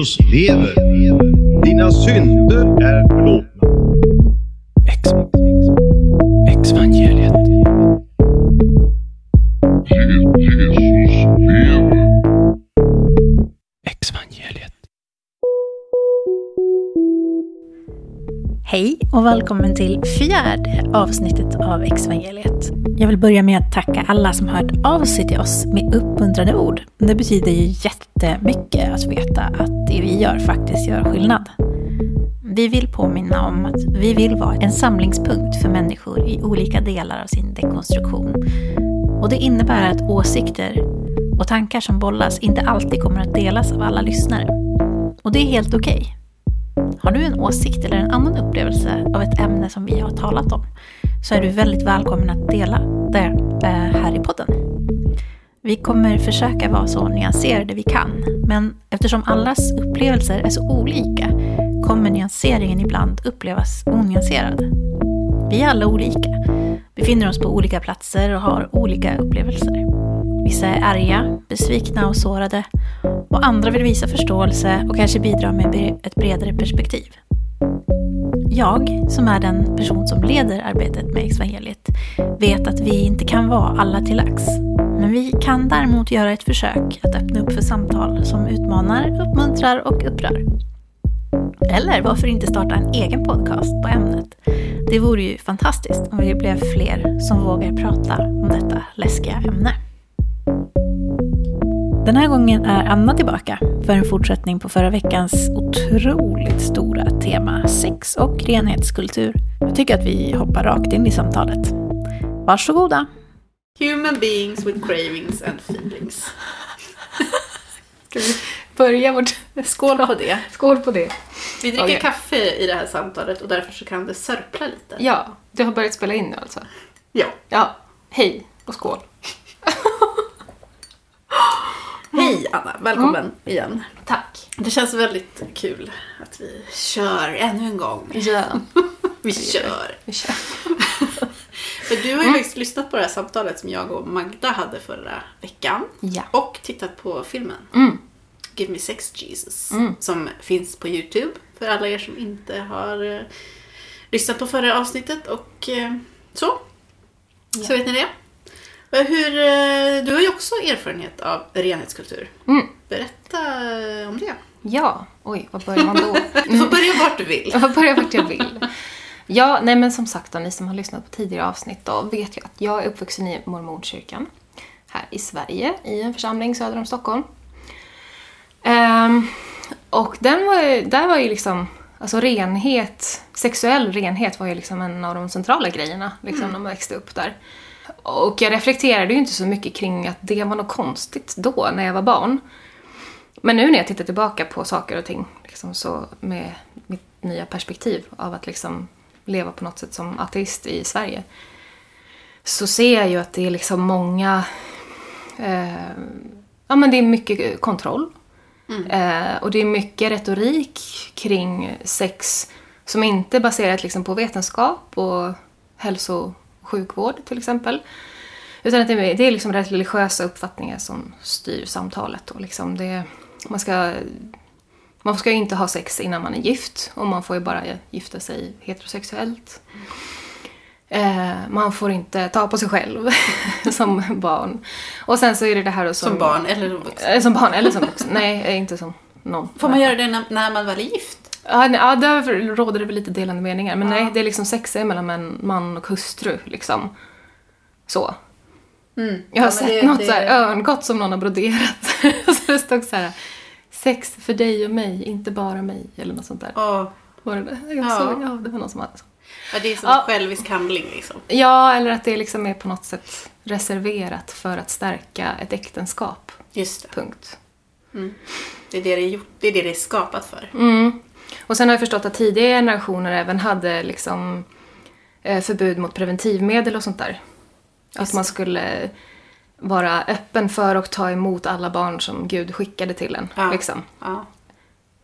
Jesus lever. Dina synder är förlåtna. Och välkommen till fjärde avsnittet av Exvangeliet. Jag vill börja med att tacka alla som hört av sig till oss med uppmuntrande ord. Det betyder ju jättemycket att veta att det vi gör faktiskt gör skillnad. Vi vill påminna om att vi vill vara en samlingspunkt för människor i olika delar av sin dekonstruktion. Och det innebär att åsikter och tankar som bollas inte alltid kommer att delas av alla lyssnare. Och det är helt okej. Har du en åsikt eller en annan upplevelse av ett ämne som vi har talat om så är du väldigt välkommen att dela det eh, här i podden. Vi kommer försöka vara så nyanserade vi kan, men eftersom allas upplevelser är så olika kommer nyanseringen ibland upplevas onyanserad. Vi är alla olika, befinner oss på olika platser och har olika upplevelser. Vissa är arga, besvikna och sårade och andra vill visa förståelse och kanske bidra med ett bredare perspektiv. Jag, som är den person som leder arbetet med evangeliet, vet att vi inte kan vara alla till lags. Men vi kan däremot göra ett försök att öppna upp för samtal som utmanar, uppmuntrar och upprör. Eller varför inte starta en egen podcast på ämnet? Det vore ju fantastiskt om vi blev fler som vågar prata om detta läskiga ämne. Den här gången är Anna tillbaka för en fortsättning på förra veckans otroligt stora tema sex och renhetskultur. Jag tycker att vi hoppar rakt in i samtalet. Varsågoda! Human beings with cravings and feelings. Ska vi börja vårt... Skål på det. Skål på det. Vi dricker Okej. kaffe i det här samtalet och därför så kan det sörpla lite. Ja, du har börjat spela in nu alltså? Ja. Ja. Hej och skål. Hej Anna, välkommen igen. Tack. Det känns väldigt kul att vi kör ännu en gång. Ja. Vi kör. Vi kör. För du har ju faktiskt lyssnat på det här samtalet som jag och Magda hade förra veckan. Ja. Och tittat på filmen. Mm. Give me sex Jesus. Mm. Som finns på YouTube för alla er som inte har eh, lyssnat på förra avsnittet och eh, så. Så vet ni det. Men Hur, eh, du har ju också erfarenhet av renhetskultur. Mm. Berätta om det. Ja. Oj, var börjar man då? Du får börja vart du vill. Jag får börja vart jag vill. Ja, nej men som sagt då, ni som har lyssnat på tidigare avsnitt då vet ju att jag är uppvuxen i mormonkyrkan här i Sverige, i en församling söder om Stockholm. Ehm, och den var ju, där var ju liksom, alltså renhet, sexuell renhet var ju liksom en av de centrala grejerna liksom, när man växte upp där. Och jag reflekterade ju inte så mycket kring att det var något konstigt då, när jag var barn. Men nu när jag tittar tillbaka på saker och ting, liksom så med mitt nya perspektiv av att liksom leva på något sätt som ateist i Sverige, så ser jag ju att det är liksom många... Eh, ja, men det är mycket kontroll. Eh, och det är mycket retorik kring sex som inte är baserat liksom på vetenskap och hälso sjukvård till exempel. Utan att det är, det är liksom rätt religiösa uppfattningar som styr samtalet. Och liksom det, man, ska, man ska ju inte ha sex innan man är gift och man får ju bara gifta sig heterosexuellt. Eh, man får inte ta på sig själv som barn. Och sen så är det det här då som... Som barn eller som vuxen. Eh, Som barn eller som vuxen. Nej, inte som någon. Får man göra det när, när man väl är gift? Ja, nej, ja, där råder det väl lite delande meningar. Men nej, det är liksom sex är mellan man och hustru, liksom. Så. Mm. Jag har Ja, sett det- något det- så här örngott som någon har broderat. så det stod så här, sex för dig och mig, inte bara mig, eller något sånt där. Åh, Var det det? Jag Ja. såg, ja, det var någon som hade så. ja, det är som Ja. en självisk handling liksom. Ja, eller att det liksom är på något sätt reserverat för att stärka ett äktenskap. Just det. Punkt. Det är det det är, gjort, det är det det är skapat för. Mm. Och sen har jag förstått att tidigare generationer även hade liksom eh, förbud mot preventivmedel och sånt där. Att man skulle vara öppen för och ta emot alla barn som Gud skickade till en. Ja. Liksom. Ja.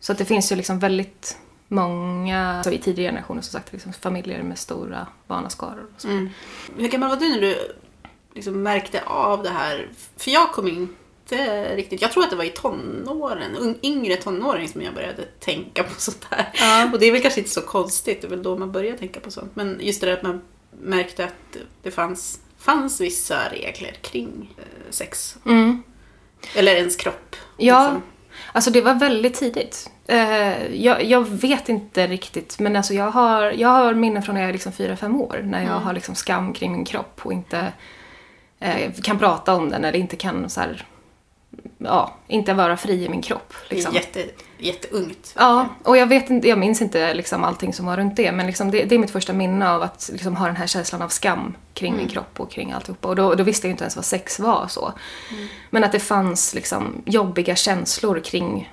Så att det finns ju liksom väldigt många, så i tidigare generationer som sagt, liksom familjer med stora barnaskaror. Och så. Mm. Hur gammal var du när du liksom märkte av det här? För jag kom in inte riktigt. Jag tror att det var i tonåren, yngre tonåring som jag började tänka på sånt här. Ja. Och det är väl kanske inte så konstigt, det är väl då man börjar tänka på sånt. Men just det där att man märkte att det fanns, fanns vissa regler kring eh, sex. Mm. Eller ens kropp. Ja, liksom. alltså det var väldigt tidigt. Eh, jag, jag vet inte riktigt, men alltså jag har, jag har minnen från när jag är liksom 4-5 år. När jag har liksom skam kring min kropp och inte eh, kan prata om den eller inte kan så här, ja, inte vara fri i min kropp. Liksom. Det är jätte, jätteungt. Ja, och jag, vet inte, jag minns inte liksom allting som var runt det, men liksom det, det är mitt första minne av att liksom ha den här känslan av skam kring min kropp och kring alltihopa. Och då, då visste jag inte ens vad sex var så. Men att det fanns liksom jobbiga känslor kring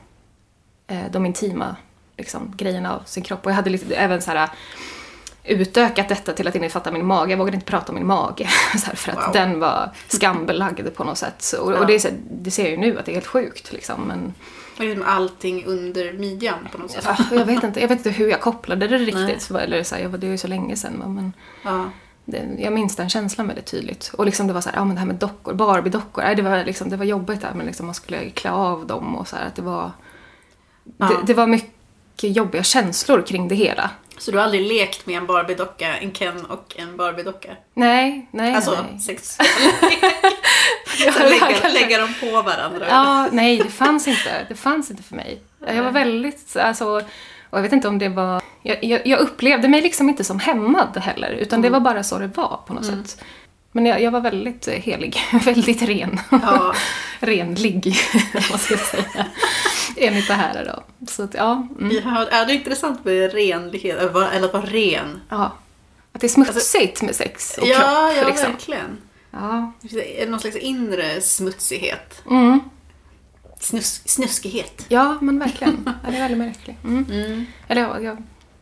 eh, de intima liksom, grejerna av sin kropp. Och jag hade lite, även så här utökat detta till att innefatta min mage. Jag vågade inte prata om min mage här, för att Wow. den var skambelagd på något sätt. Och, Ja. och det, är så, det ser jag ju nu att det är helt sjukt liksom. Men, Och liksom allting under midjan på något sätt. Ja, jag, vet inte, jag vet inte hur jag kopplade det riktigt. Eller så här, jag var- det är ju så länge sedan. Men Ja. det, jag minns den känslan väldigt tydligt. Och liksom det var så här, ja men det här med dockor, Barbie-dockor. nej, Det var, liksom, det var jobbigt där men liksom man skulle klä av dem och så här, att det var... Ja. Det, det var mycket jobbiga känslor kring det hela. Så du har aldrig lekt med en Barbie-docka, en Ken och en Barbie-docka? Nej, nej, Alltså nej. sex. Lägga, kanske. lägga dem på varandra. Ja, nej, det fanns inte. Det fanns inte för mig. Jag var väldigt, alltså, och jag vet inte om det var... Jag, jag, jag upplevde mig liksom inte som hämmad heller, utan det var bara så det var på något sätt. Men jag, jag var väldigt helig, väldigt ren. Ja. Renlig, vad ska jag säga. Enligt det här då. Så att, ja, mm, har, ja, det är intressant med renlighet, eller att vara ren. ja. Att det är smutsigt med sex och ja, kropp. ja liksom. verkligen. Ja. Det är någon slags inre smutsighet. Mm. Snus, snuskighet. ja, men verkligen. Ja, det är väldigt märkligt. Mm. Mm. Eller ja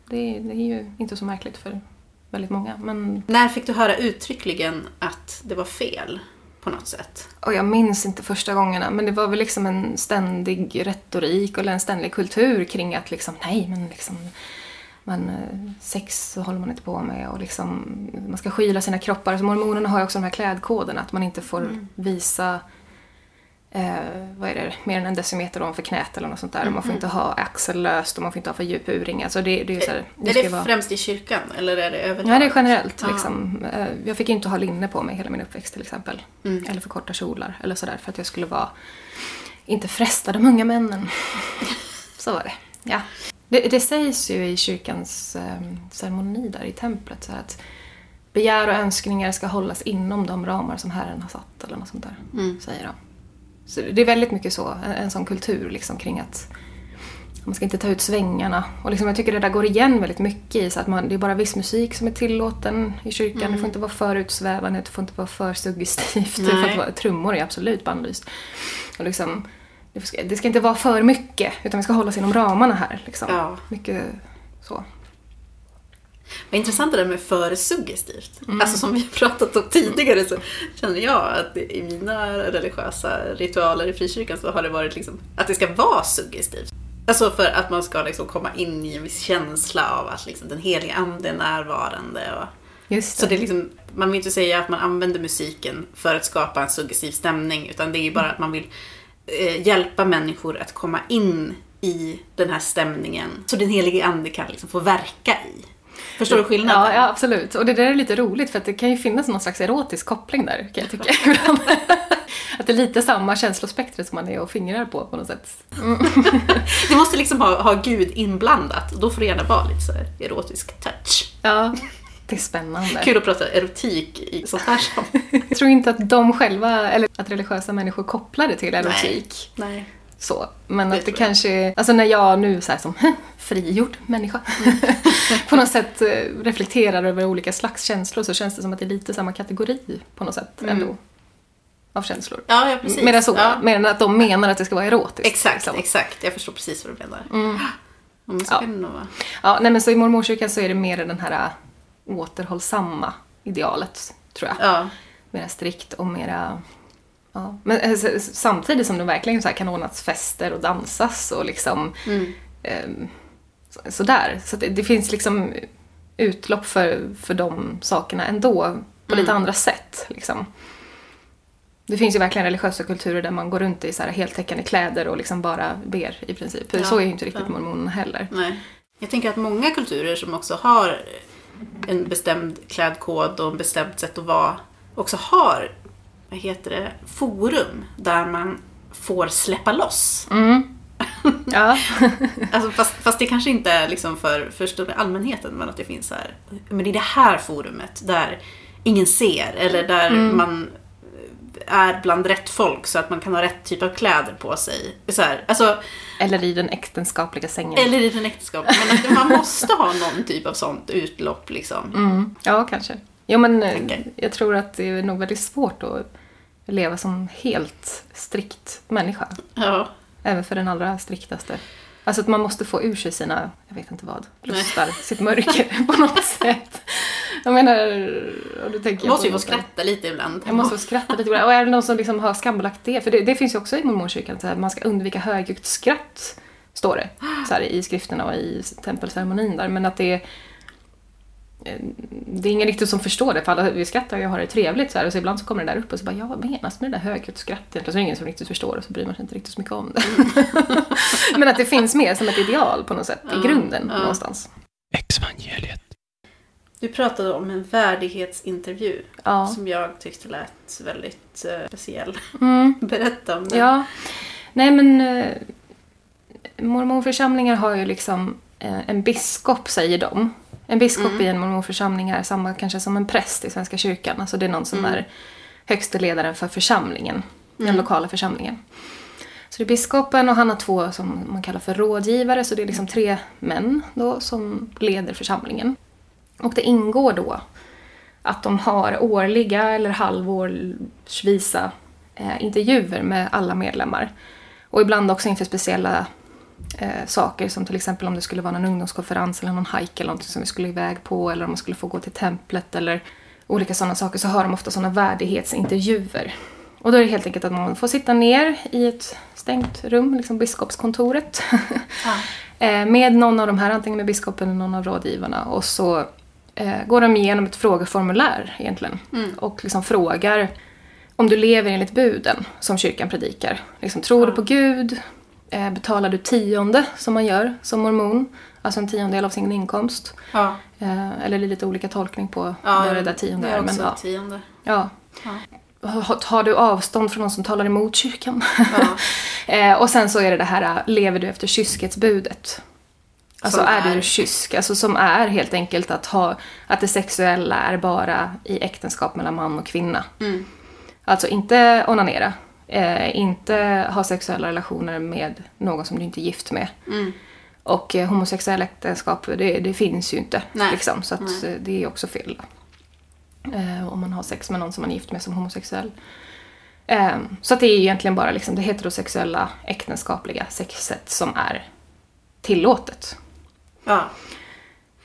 det, är, det är ju inte så märkligt för väldigt många. Men, När fick du höra uttryckligen att det var fel på något sätt? och jag minns inte första gångerna, men det var väl liksom en ständig retorik eller en ständig kultur kring att liksom, nej men liksom man, eh, sex så håller man inte på med och liksom, man ska skyla sina kroppar. Så mormonerna har ju också de här klädkoderna, att man inte får visa eh, vad är det, mer än en decimeter ovanför knät eller något sånt där. Och man får inte ha axellöst och man får inte ha för djup urring. Alltså det, det är så här, är det vara- främst i kyrkan eller är det överallt? Ja, det är generellt. Liksom. Eh, Jag fick inte ha linne på mig hela min uppväxt till exempel. Mm. Eller för korta kjolar eller sådär för att jag skulle vara inte fresta de unga männen. så var det. Ja. Det, det sägs ju i kyrkans eh, ceremoni där i templet så att begär och önskningar ska hållas inom de ramar som Herren har satt eller något sånt där. Mm. Säger de. Så det är väldigt mycket så, en, en sån kultur liksom kring att man ska inte ta ut svängarna. Och liksom jag tycker det där går igen väldigt mycket i så att man, det är bara viss musik som är tillåten i kyrkan. Det får inte vara för utsvävande, det får inte vara för suggestivt. Det får inte vara, trummor är absolut bannlyst. Och liksom, det, ska, det ska inte vara för mycket, utan vi ska hålla oss inom ramarna här. Liksom. Ja. Mycket så. Vad intressant det där med för suggestivt. Mm. Alltså som vi har pratat om tidigare så känner jag att i mina religiösa ritualer i frikyrkan så har det varit liksom att det ska vara suggestivt. Alltså för att man ska liksom komma in i en viss känsla av att liksom den heliga ande är närvarande. Och, Just så det är liksom, man vill inte säga att man använder musiken för att skapa en suggestiv stämning utan det är ju bara att man vill eh, hjälpa människor att komma in i den här stämningen så den helige ande kan liksom få verka i. Förstår du skillnaden? Ja, ja, absolut. Och det där är lite roligt för att det kan ju finnas någon slags erotisk koppling där kan jag tycka. att det är lite samma känslospektrum som man är och fingrar på på något sätt. Du måste liksom ha, ha Gud inblandat. Då får det gärna vara lite så erotisk touch. Ja, det är spännande. Kul att prata erotik i sånt här sammanhang. Jag tror inte att de själva, eller att religiösa människor kopplar det till erotik. Nej. Så. Men Det att det jag. kanske alltså när jag nu så här som frigjord människa på något sätt eh, reflekterar över olika slags känslor så känns det som att det är lite samma kategori på något sätt ändå. Av känslor. Ja, ja precis. Mer än så, Ja. mer än att de menar att det ska vara erotiskt. Exakt, liksom. exakt. Jag förstår precis vad du menar. Mm. Ja, men så Ja. det nog. Ja, nej men så i mormorkyrkan så är det mer den här äh, återhållsamma idealet, tror jag. Ja. Mera strikt och mera... Ja. Men eh, samtidigt som det verkligen så här kan ordnas fester och dansas och liksom Mm. så- sådär. Så att det, det finns liksom utlopp för, för de sakerna ändå på lite Mm. andra sätt. Liksom. Det finns ju verkligen religiösa kulturer där man går runt i så här heltäckande kläder och liksom bara ber i princip. Ja, Så är ju inte riktigt ja. mormonerna heller. Nej. Jag tänker att många kulturer som också har en bestämd klädkod och en bestämt sätt att vara också har, vad heter det, forum där man får släppa loss. Mm. Ja. Alltså, fast, fast det kanske inte är liksom för, för stora allmänheten men att det finns här, men det är det här forumet där ingen ser eller där Mm. man är bland rätt folk så att man kan ha rätt typ av kläder på sig. Så här, alltså, Eller i den äktenskapliga sängen. eller i den äktenskap. Men att man måste ha någon typ av sånt utlopp liksom. Mm. Ja, kanske. Jo, men Tänker. jag tror att det är nog väldigt svårt att leva som helt strikt människa. Ja. Även för den allra striktaste. Alltså att man måste få ur sig sina, jag vet inte vad, lustar, sitt mörker på något sätt. Jag menar, och då tänker Man jag måste ju få skratta lite ibland. Jag måste få skratta lite ibland. Och är det någon som liksom har skambelagt det? För det, det finns ju också i mormonkyrkan, här, man ska undvika högljutt skratt, står det. Så här, I skrifterna och i tempelceremonin där. Men att det är... Det är ingen riktigt som förstår det, för alla, vi skrattar ju och har det trevligt så här, och så ibland så kommer det där upp och så bara ja, vad menas med det där högljutt skratt egentligen? Så är det ingen som riktigt förstår och så bryr man sig inte riktigt så mycket om det. Men att det finns med som ett ideal på något sätt, i grunden ja. någonstans. Exvangeliet. Du pratade om en värdighetsintervju Ja. som jag tyckte lät väldigt eh, speciell. Mm. Berätta om den. Ja, nej men eh, mormonförsamlingar har ju liksom eh, en biskop säger de. En biskop i en mormonförsamling är samma kanske som en präst i Svenska kyrkan. Alltså det är någon som är högste ledaren för församlingen, den lokala församlingen. Så det är biskopen och han har två som man kallar för rådgivare, så det är liksom tre män då som leder församlingen. Och det ingår då att de har årliga eller halvårsvisa eh, intervjuer med alla medlemmar. Och ibland också inför speciella eh, saker som till exempel om det skulle vara någon ungdomskonferens eller någon hike eller någonting som vi skulle iväg på eller om man skulle få gå till templet eller olika sådana saker så har de ofta sådana värdighetsintervjuer. Och då är det helt enkelt att man får sitta ner i ett stängt rum, liksom biskopskontoret. Eh, med någon av de här, antingen med biskopen eller någon av rådgivarna. Och så eh, går de igenom ett frågeformulär egentligen. Och liksom frågar om du lever enligt buden som kyrkan predikar. Liksom, tror du på Gud? Eh, betalar du tionde som man gör som mormon? Alltså en tiondel av sin inkomst. Ja. Eh, eller det är lite olika tolkning på Ja, vad det där tionde det är. är Men, ja. tionde. Ja. Ha- Tar du avstånd från någon som talar emot kyrkan? Ja. eh, och sen så är det det här, äh, lever du efter kyskhetsbudet? Alltså Som är, är- du kysk? Alltså som är helt enkelt att ha, att det sexuella är bara i äktenskap mellan man och kvinna. Mm. Alltså inte onanera, eh, inte ha sexuella relationer med någon som du inte är gift med. Mm. Och eh, homosexuella äktenskap, det, det finns ju inte. Nej. Liksom, så att, Nej. eh, det är också fel. Eh, om man har sex med någon som man är gift med som homosexuell. Eh, så att det är egentligen bara liksom det heterosexuella äktenskapliga sexet som är tillåtet. Ja.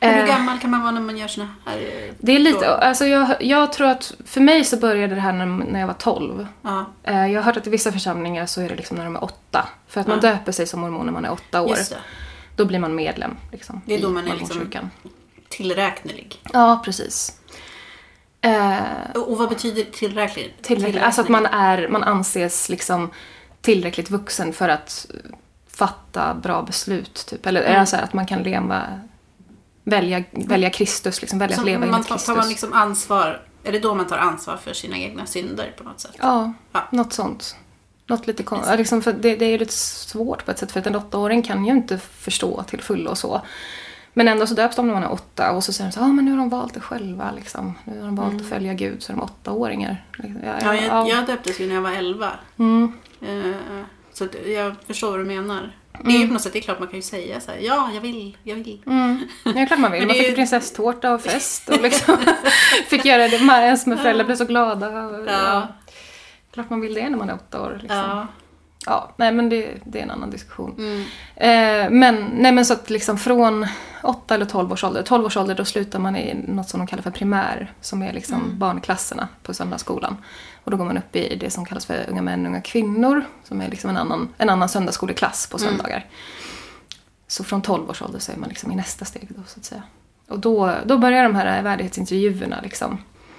Hur Eh, gammal kan man vara när man gör såna här? eh, Det är lite, alltså jag, jag tror att för mig så började det här när, när jag var 12. Ja, Eh, Jag har hört att i vissa församlingar så är det liksom när de är åtta. För att man Ja. döper sig som mormon när man är åtta år. Då blir man medlem. Liksom, Det är då man är liksom-. Tillräknelig. Ja, precis. Eh, Och vad betyder tillräklig? tillräckligt, alltså att man, är, man anses liksom tillräckligt vuxen för att fatta bra beslut. Typ. Eller Mm. alltså att man kan leva, välja, välja Kristus, liksom, välja Så att leva man tar, Kristus. tar man liksom ansvar, är det då man tar ansvar för sina egna synder på något sätt? Ja, Ja. något sånt. Något lite konstigt. Liksom för det, det är ju lite svårt på ett sätt för att en åttaåring kan ju inte förstå till fullo och så. Men ändå så döps de när man är åtta och så säger de så ah, men nu har de valt det själva liksom. Nu har de valt att följa Gud så är de åttaåringar. Ja, Mm. Ja, jag, ja. jag döptes ju när jag var 11. Mm. Eh, Så jag förstår vad du menar. Det är ju på något sätt, det är klart man kan ju säga så här, ja, jag vill, jag vill. Mm. Ja, det är klart man vill. Man fick ju- prinsesstårta och fest och liksom fick göra det. Ens med föräldrar blev så glada. Och, Ja. ja. Klart man vill det när man är åtta år. Liksom. Ja. Ja. nej men det, det är en annan diskussion. Mm. Eh, men, nej, men så att liksom från 8 eller 12 års ålder, 12 års ålder då slutar man i något som de kallar för primär, som är liksom Mm. barnklasserna på söndagsskolan. Och då går man upp i det som kallas för unga män, unga kvinnor, som är liksom en annan, en annan söndagsskoleklass på Mm. söndagar. Så från 12 års ålder så är man liksom i nästa steg då så att säga. Och då, då börjar de här värdighetsintervjuerna liksom.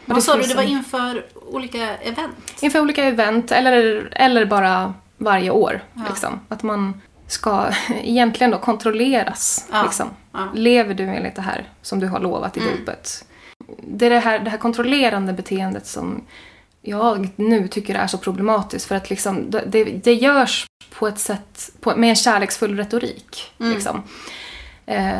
Och Vad sa du, det var inför olika event? Inför olika event eller, eller bara varje år. Ja. Liksom. Att man ska egentligen då kontrolleras. Ja. Liksom. Mm. Lever du enligt det här som du har lovat i dopet? Det är det här, det här kontrollerande beteendet som jag nu tycker är så problematiskt. För att liksom, det, det, görs på ett sätt, på, med en kärleksfull retorik. Mm. Liksom. Eh,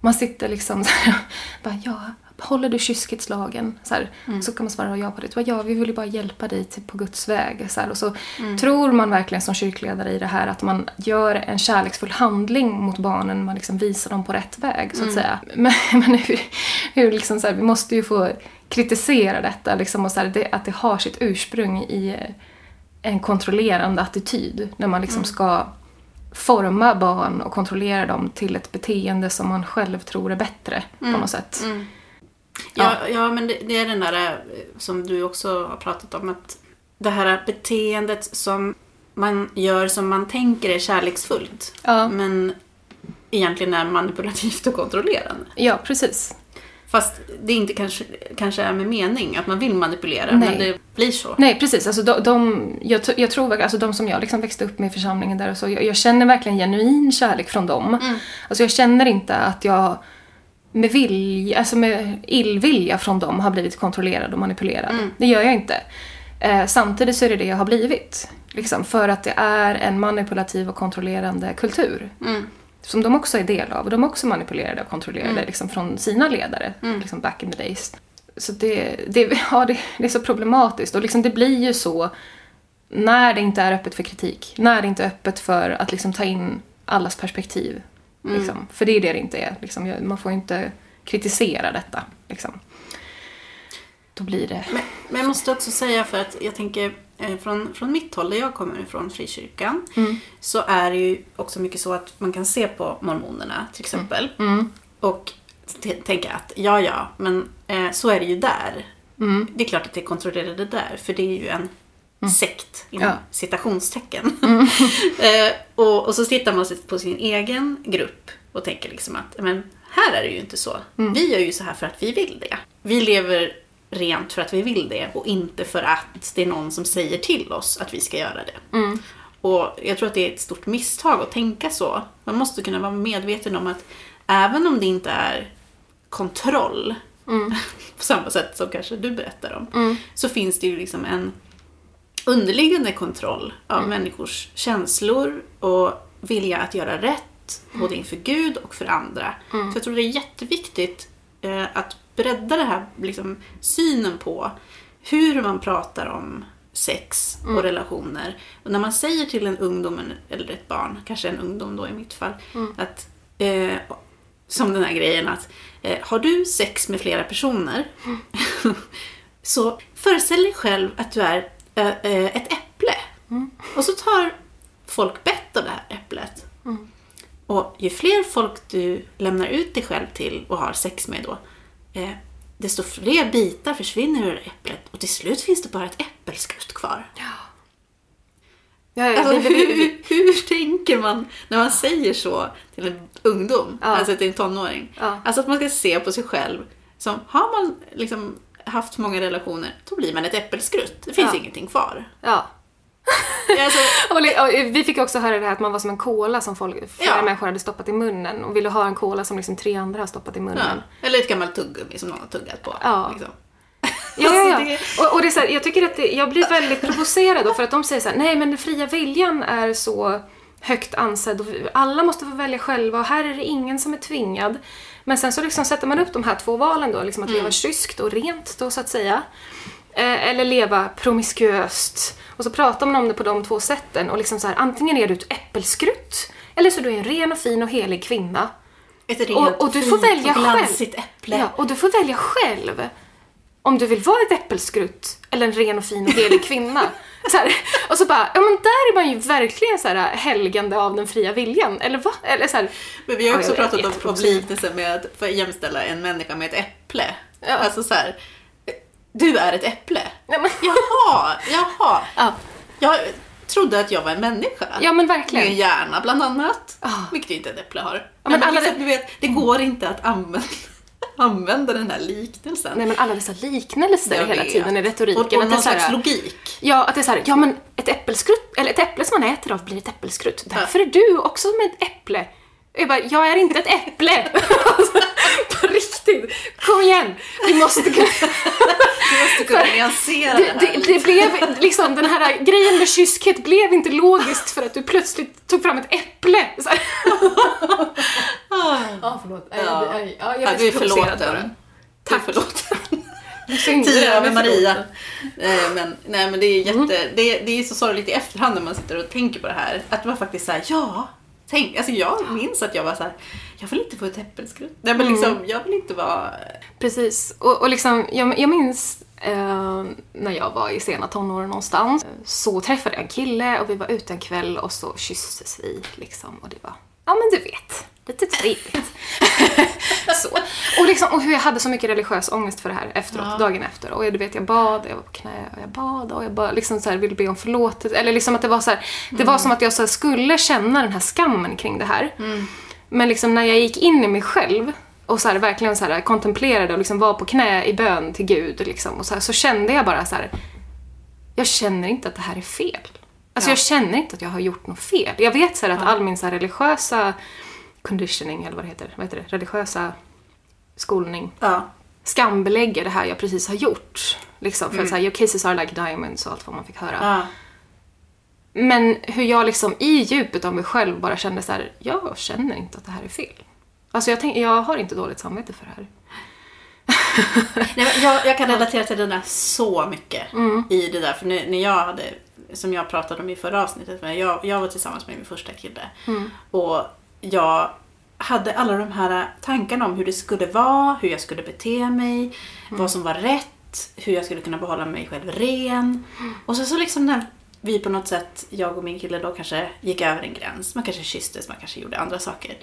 man sitter liksom så här, bara, ja, håller du kyskhetsslagen? Så, här, Mm. så kan man svara ja på det. Ja, vi vill ju bara hjälpa dig till, på Guds väg. Så här, och så Mm. tror man verkligen som kyrkledare i det här att man gör en kärleksfull handling mot barnen. Man liksom visar dem på rätt väg, så att Mm. säga. Men, men hur, hur liksom så här, vi måste ju få kritisera detta. Liksom, och så det, att det har sitt ursprung i eh, en kontrollerande attityd. När man Mm. liksom ska forma barn och kontrollera dem till ett beteende som man själv tror är bättre på något sätt. Mm. Ja, ja men det, det är den där eh, som du också har pratat om. att Det här beteendet som man gör som man tänker är kärleksfullt. Ja. Men egentligen är manipulativt och kontrollerande. Ja, precis. Fast det inte kanske, kanske är med mening att man vill manipulera, Nej. men det blir så. Nej, precis. Alltså, de, de, jag, jag tror alltså, de som jag liksom växte upp med i församlingen där och så, jag, jag känner verkligen genuin kärlek från dem. Alltså, jag känner inte att jag med, vilja, alltså med illvilja från dem har blivit kontrollerad och manipulerad. Det gör jag inte. Eh, samtidigt så är det det jag har blivit. Liksom, för att det är en manipulativ och kontrollerande kultur. Mm. Som de också är del av. Och de är också manipulerade och kontrollerade liksom, från sina ledare. Liksom, back in the days. Så det, det, ja, det, det är så problematiskt. Och liksom, det blir ju så när det inte är öppet för kritik. När det inte är öppet för att liksom, ta in allas perspektiv. Liksom. För det är det det inte är. Liksom. Man får inte kritisera detta. Liksom. Då blir det... Men, men jag måste också säga för att jag tänker eh, från, från mitt håll, där jag kommer ifrån, frikyrkan, så är det ju också mycket så att man kan se på mormonerna till exempel och t- tänka att ja, ja, men eh, så är det ju där. Det är klart att det är kontrollerade där, för det är ju en sekt inom Ja. citationstecken. eh, och, och så tittar man på sin egen grupp och tänker liksom att men här är det ju inte så. Vi gör ju så här för att vi vill det. Vi lever rent för att vi vill det och inte för att det är någon som säger till oss att vi ska göra det. Och jag tror att det är ett stort misstag att tänka så. Man måste kunna vara medveten om att även om det inte är kontroll på samma sätt som kanske du berättar om, så finns det ju liksom en underliggande kontroll av människors känslor och vilja att göra rätt, både inför Gud och för andra. Så jag tror det är jätteviktigt eh, att bredda det här liksom, synen på hur man pratar om sex och relationer. Och när man säger till en ungdom eller ett barn, kanske en ungdom då i mitt fall, att eh, som den här grejen att eh, har du sex med flera personer? Så föreställ dig själv att du är ett äpple. Och så tar folk bett av det här äpplet. Och ju fler folk du lämnar ut dig själv till och har sex med då, eh, desto fler bitar försvinner ur äpplet och till slut finns det bara ett äppelskrutt kvar. Ja, Alltså, hur, hur tänker man när man säger så till en ungdom, Ja. alltså till en tonåring? Ja. Alltså att man ska se på sig själv som, har man liksom haft många relationer, då blir man ett äppelskrutt. Det finns Ja. ingenting kvar. ja. Alltså, vi fick också höra det här att man var som en cola som folk, flera Ja. människor hade stoppat i munnen och ville ha en cola som liksom tre andra har stoppat i ja. munnen. Eller ett gammalt tuggummi som någon har tuggat på. Ja. Liksom. Ja, ja, Alltså, ja. Och, och det är så här, jag tycker att det, jag blir väldigt provocerad då för att de säger så här, nej men den fria viljan är så högt ansedd och alla måste få välja själva och här är det ingen som är tvingad. Men sen så liksom sätter man upp de här två valen då, liksom att leva kyskt och rent då så att säga. Eh, eller leva promiskuöst. Och så pratar man om det på de två sätten och liksom så här, antingen är du ett äppelskrutt eller så är du en ren och fin och helig kvinna. Ett rent Och- och du får välja och glansigt äpple. Ja, och du får välja själv om du vill vara ett äppelskrutt eller en ren och fin och helig kvinna. Så här, och så bara, ja men där är man ju verkligen så här helgande av den fria viljan. Eller va? Eller så här, Men vi har Ja, också vet, pratat om, om liknelsen med att jämställa en människa med ett äpple. Ja. Alltså så här, du är ett äpple. Nej, men- Jaha, jaha. ja, Jag trodde att jag var en människa. ja men Med en verkligen. hjärna bland annat. Ah. Vilket inte ett äpple har. men men alla det- du vet, det går inte att använda använda den här liknelsen. Nej men alla dessa liknelser Jag hela vet. tiden i retoriken. Och, och att någon här- slags logik. Ja, att det är såhär, ja men ett äppelskrutt, eller ett äpple som man äter av blir ett äppelskrutt. Därför är du också som ett äpple. Jag bara, jag är inte ett äpple! alltså, på riktigt, kom igen! Vi måste kunna... Du måste kunna nyansera Det, det, det, det blev liksom, den här grejen med kyskhet blev inte logiskt för att du plötsligt tog fram ett äpple. Så här. Ja, förlåt. Ja. Ja, ja, Ja, du är förlåten. Tack. Du är förlåten. Tio över Maria. Eh, Men, nej, men det är jätte, det, är- det är så sorgligt i efterhand när man sitter och tänker på det här. Att det var faktiskt här, ja. Tänk, alltså jag minns att jag var så här, jag vill inte få ett äppelskrutt. Nej men liksom, jag vill inte vara... Precis. Och, och liksom, jag, jag minns eh, när jag var i sena tonåren någonstans. Så träffade jag en kille och vi var ute en kväll och så kysstes vi liksom. Och det var, ja men du vet, lite trevligt. så. Och, liksom, och hur jag hade så mycket religiös ångest för det här efteråt, Ja. dagen efter. Och jag, du vet, jag bad, jag var på knä och jag bad och jag bara, liksom så här, ville be om förlåtelse. Eller liksom att det var så här, det var som att jag så skulle känna den här skammen kring det här. Men liksom när jag gick in i mig själv och så här, verkligen så här, kontemplerade och liksom var på knä i bön till Gud liksom, och så, här, så kände jag bara så här. Jag känner inte att det här är fel. Alltså Ja. jag känner inte att jag har gjort något fel. Jag vet så här, att all min så religiösa conditioning, eller vad det heter, vad heter det? Religiösa skolning Ja. skambelägger det här jag precis har gjort. Liksom, för att så här, your cases are like diamonds och allt vad man fick höra. ja. Men hur jag liksom i djupet av mig själv bara kände så här, jag känner inte att det här är fel. Alltså jag, tänk, jag har inte dåligt samvete för det här. Nej, jag, jag kan relatera till där så mycket Mm. i det där. För nu, när jag hade, som jag pratade om i förra avsnittet, men jag, jag var tillsammans med min första kille. Mm. Och jag hade alla de här tankarna om hur det skulle vara, hur jag skulle bete mig, Mm. vad som var rätt, hur jag skulle kunna behålla mig själv ren. Och så, så liksom när vi på något sätt, jag och min kille då kanske gick över en gräns. Man kanske kysstes, man kanske gjorde andra saker.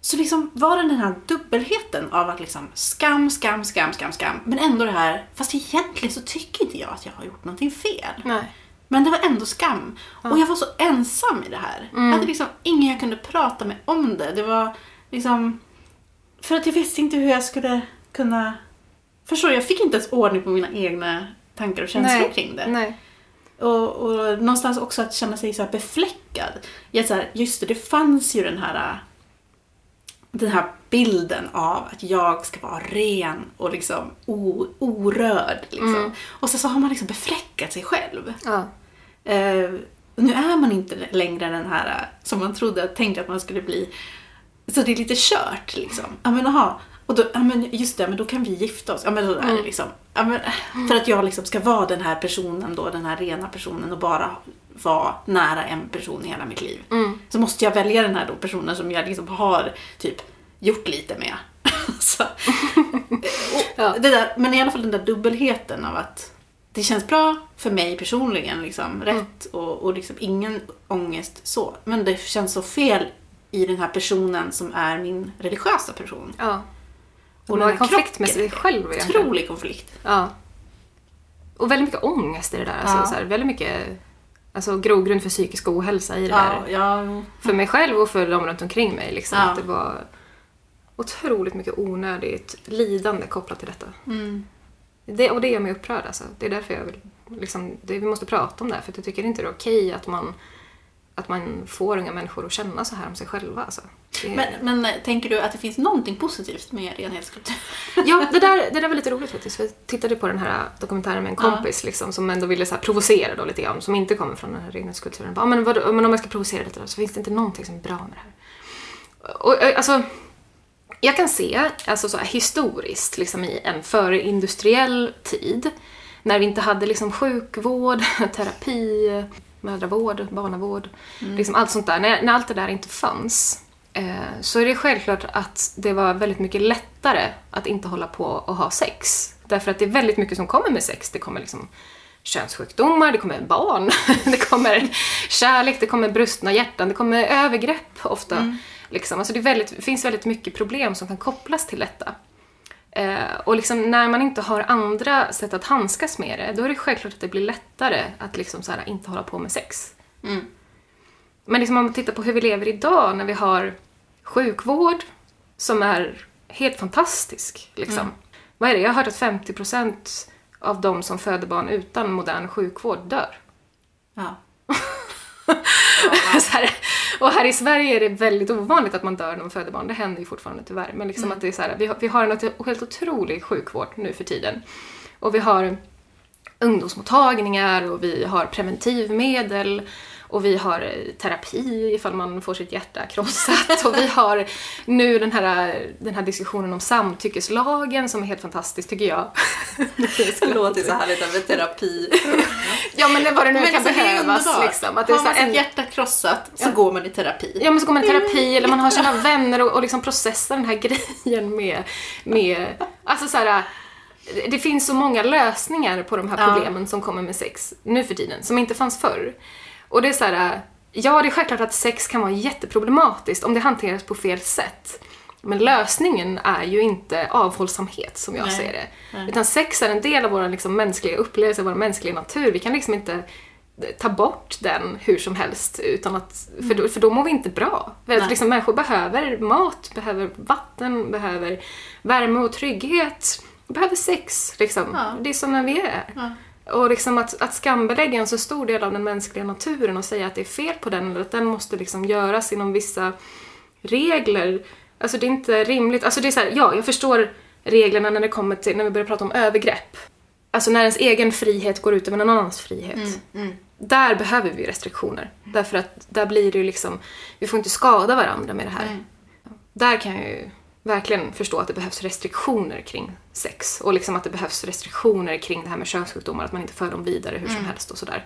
Så liksom var det den här dubbelheten av att liksom skam, skam, skam, skam, skam. Men ändå det här, fast egentligen så tycker inte jag att jag har gjort någonting fel. Nej. Men det var ändå skam. Och jag var så ensam i det här. Jag hade liksom ingen jag kunde prata med om det. Det var liksom... För att jag visste inte hur jag skulle kunna... Förstår du? Jag fick inte ens ordning på mina egna tankar och känslor Nej. kring det. Nej. Och, och någonstans också att känna sig så här befläckad. Jag så här, just det, det fanns ju den här den här bilden av att jag ska vara ren och liksom o, orörd. Liksom. Och så, så har man liksom befläckat sig själv. Ja. Eh, nu är man inte längre den här eh, som man trodde, tänkte att man skulle bli. Så det är lite kört liksom. Ja men aha. Och då, ja men just det, men då kan vi gifta oss. Ja men då är det liksom. Ja, men, för att jag liksom ska vara den här personen då, den här rena personen och bara vara nära en person i hela mitt liv. Så måste jag välja den här då personen som jag liksom har typ gjort lite med. så, Ja. det där, men i alla fall den där dubbelheten av att det känns bra för mig personligen, liksom, rätt och, och liksom ingen ångest så. Men det känns så fel i den här personen som är min religiösa person. ja. Och man har konflikt med sig själv egentligen. Otrolig konflikt. Ja. Och väldigt mycket ångest i det där. Alltså, Ja. så här, väldigt mycket alltså, grogrund för psykisk ohälsa i det Ja, där. ja, För mig själv och för de runt omkring mig. Liksom. Att det var otroligt mycket onödigt lidande kopplat till detta. mm, Det, och det gör mig upprörd alltså. Det är därför jag vill, liksom, det, vi måste prata om det här. För jag tycker inte det är okej att man, att man får unga människor att känna så här om sig själva. Alltså. Det, men, men eh, tänker du att det finns någonting positivt med renhetskultur? Ja, det där, det där var lite roligt faktiskt. Jag tittade på den här dokumentären med en kompis liksom, som ändå ville så provocera då lite grann, som inte kommer från den här renhetskulturen. Bara, men, vad, men om jag ska provocera lite då, så finns det inte någonting som är bra med det här. Och, eh, alltså, jag kan se, alltså så här, historiskt, liksom i en förindustriell tid, när vi inte hade liksom sjukvård, terapi, mödravård, barnavård, liksom allt sånt där. När, när allt det där inte fanns, eh, så är det självklart att det var väldigt mycket lättare att inte hålla på och ha sex. Därför att det är väldigt mycket som kommer med sex. Det kommer liksom könssjukdomar, det kommer barn, det kommer kärlek, det kommer brustna hjärtan, det kommer övergrepp ofta. Liksom. Alltså det, väldigt, det finns väldigt mycket problem som kan kopplas till detta. Eh, och liksom när man inte har andra sätt att handskas med det, då är det självklart att det blir lättare att liksom så här, inte hålla på med sex. Mm. Men liksom om man tittar på hur vi lever idag, när vi har sjukvård som är helt fantastisk. Liksom. Vad är det? Jag har hört att 50% av de som föder barn utan modern sjukvård dör. Ja. Här, och här i Sverige är det väldigt ovanligt att man dör när man föder barn. Det händer ju fortfarande tyvärr. Men liksom att det är så här, vi, har, vi har en helt otrolig sjukvård nu för tiden. Och vi har ungdomsmottagningar och vi har preventivmedel och vi har eh, terapi ifall man får sitt hjärta krossat och vi har nu den här, den här diskussionen om samtyckeslagen som är helt fantastisk tycker jag. Det låter så härligt med terapi. Ja men det vad det nu kan alltså, det behövas liksom. Att det är har man sitt en, hjärta krossat så går man i terapi. Ja men så går man i terapi eller man har sina vänner och, och liksom processar den här grejen med, med alltså så här, det finns så många lösningar på de här Ja. problemen som kommer med sex nu för tiden, som inte fanns förr. Och det är så här, ja det är självklart att sex kan vara jätteproblematiskt om det hanteras på fel sätt. Men lösningen är ju inte avhållsamhet som jag Nej. ser det. Utan sex är en del av vår liksom, mänskliga upplevelse, vår mänskliga natur. Vi kan liksom inte ta bort den hur som helst utan att, för, då, för då mår vi inte bra. För att Nej. liksom, människor behöver mat, behöver vatten, behöver värme och trygghet, behöver sex. Liksom. Ja. Det är som när vi är. Ja. Och liksom att, att skambelägga en så stor del av den mänskliga naturen och säga att det är fel på den eller att den måste liksom göras inom vissa regler. Alltså det är inte rimligt. Alltså det är så här, ja, jag förstår reglerna när det kommer till, när vi börjar prata om övergrepp. Alltså när ens egen frihet går ut över någon annans frihet. Mm, Där behöver vi restriktioner. Därför att där blir det ju liksom, vi får inte skada varandra med det här. Mm. Där kan jag ju verkligen förstå att det behövs restriktioner kring sex. Och liksom att det behövs restriktioner kring det här med könssjukdomar, att man inte för dem vidare hur Mm. som helst och sådär.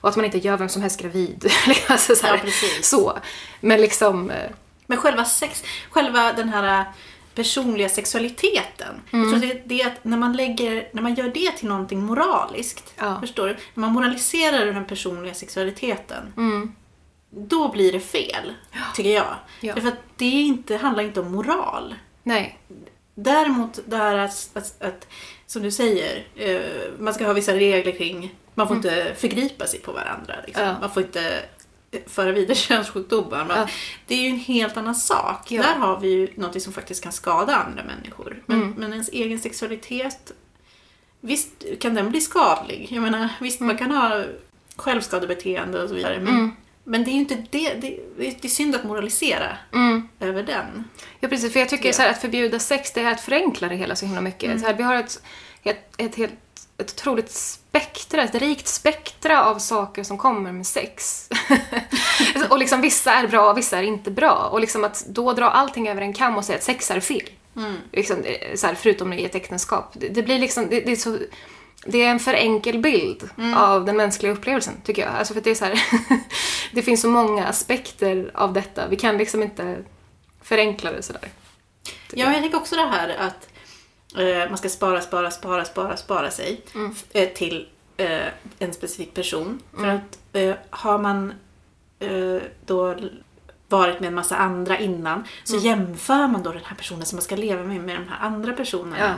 Och att man inte gör vem som helst gravid. alltså så, här, Ja, så. Men liksom, eh, Men själva sex, själva den här äh, personliga sexualiteten. Jag Mm. tror det, det är att när man, lägger, när man gör det till någonting moraliskt, Ja. förstår du? När man moraliserar den personliga sexualiteten, mm, då blir det fel, tycker jag. Ja. Därför att det inte, handlar inte om moral. nej. Däremot det här att, att, att som du säger, eh, man ska ha vissa regler kring, man får inte förgripa sig på varandra. Liksom. Mm. Ja. Man får inte eh, föra vidare könssjukdomar. Men Ja. Det är ju en helt annan sak. Ja. Där har vi ju något som faktiskt kan skada andra människor. Men, Mm. men ens egen sexualitet, visst kan den bli skadlig. Jag menar, visst man kan ha självskadebeteende och så vidare. Men, Mm. Men det är ju inte det, det, det är synd att moralisera Mm. över den. Ja precis, för jag tycker Ja. så här, att förbjuda sex det är att förenkla det hela så himla mycket. Så här, vi har ett, ett, ett helt ett otroligt spektra, ett rikt spektra av saker som kommer med sex. och liksom vissa är bra och vissa är inte bra. Och liksom att då dra allting över en kam och säga att sex är fel. Liksom, det är så här, förutom i ett äktenskap. Det, det blir liksom, det, det är så det är en för enkel bild av den mänskliga upplevelsen, tycker jag. Alltså för det är så här, det finns så många aspekter av detta. Vi kan liksom inte förenkla det sådär. Ja, men jag tänker också det här att eh, man ska spara, spara, spara, spara, spara sig Mm. eh, till eh, en specifik person. För att eh, har man eh, då varit med en massa andra innan så Mm. jämför man då den här personen som man ska leva med med de här andra personerna.